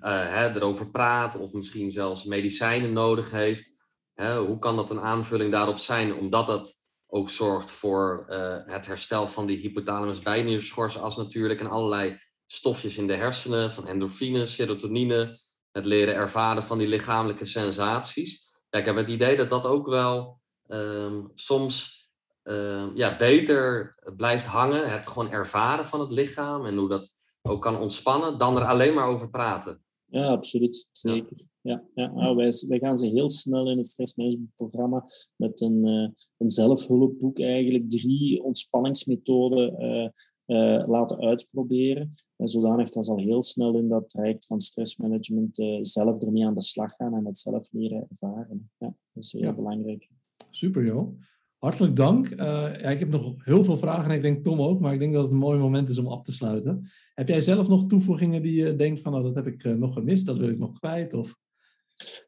[SPEAKER 3] hè, erover praat of misschien zelfs medicijnen nodig heeft. Hè? Hoe kan dat een aanvulling daarop zijn? Omdat dat ook zorgt voor uh, het herstel van die hypothalamus bijnierschors natuurlijk en allerlei stofjes in de hersenen, van endorfine, serotonine, het leren ervaren van die lichamelijke sensaties. Ja, ik heb het idee dat dat ook wel um, soms um, ja, beter blijft hangen, het gewoon ervaren van het lichaam en hoe dat ook kan ontspannen, dan er alleen maar over praten.
[SPEAKER 2] Ja, absoluut. Zeker. Ja. Ja, ja. wij, wij gaan ze heel snel in het stressmanagementprogramma met een, uh, een zelfhulpboek eigenlijk drie ontspanningsmethoden uh, uh, laten uitproberen. En zodanig dat ze al heel snel in dat traject van stressmanagement zelf ermee aan de slag gaan en het zelf leren ervaren. Ja, dat is heel ja. belangrijk.
[SPEAKER 1] Super joh. Hartelijk dank. Uh, ja, ik heb nog heel veel vragen en ik denk Tom ook, maar ik denk dat het een mooi moment is om af te sluiten. Heb jij zelf nog toevoegingen die je denkt van nou, dat heb ik uh, nog gemist, dat wil ik nog kwijt? Of?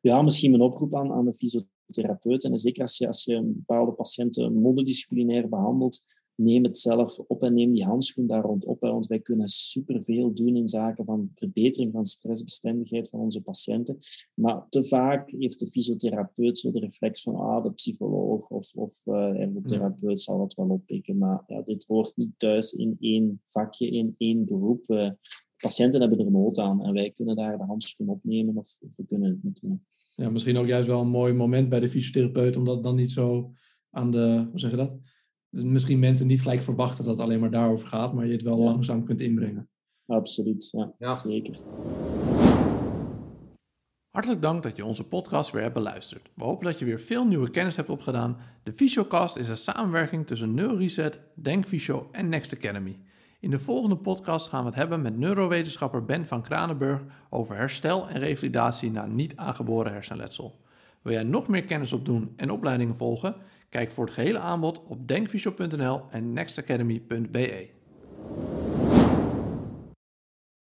[SPEAKER 2] Ja, misschien een oproep aan, aan de fysiotherapeut. En zeker als je, als je bepaalde patiënten monodisciplinair behandelt, neem het zelf op en neem die handschoen daar rond op. Want wij kunnen superveel doen in zaken van verbetering van stressbestendigheid van onze patiënten. Maar te vaak heeft de fysiotherapeut zo de reflex van ah, de psycholoog of, of uh, zal dat wel oppikken. Maar ja, dit hoort niet thuis in één vakje, in één beroep. Uh, patiënten hebben er nood aan en wij kunnen daar de handschoen opnemen of, of we kunnen het niet doen.
[SPEAKER 1] Ja, misschien ook juist wel een mooi moment bij de fysiotherapeut om dat dan niet zo aan de, hoe zeg je dat? Misschien mensen niet gelijk verwachten dat het alleen maar daarover gaat, maar je het wel langzaam kunt inbrengen.
[SPEAKER 2] Absoluut, ja, ja. zeker.
[SPEAKER 1] Hartelijk dank dat je onze podcast weer hebt beluisterd. We hopen dat je weer veel nieuwe kennis hebt opgedaan. De Fysiocast is een samenwerking tussen NeuroReset, Denkfysio en Next Academy. In de volgende podcast gaan we het hebben met neurowetenschapper Ben van Kranenburg over herstel en revalidatie na niet aangeboren hersenletsel. Wil jij nog meer kennis opdoen en opleidingen volgen? Kijk voor het gehele aanbod op denkvisio.nl en nextacademy.be.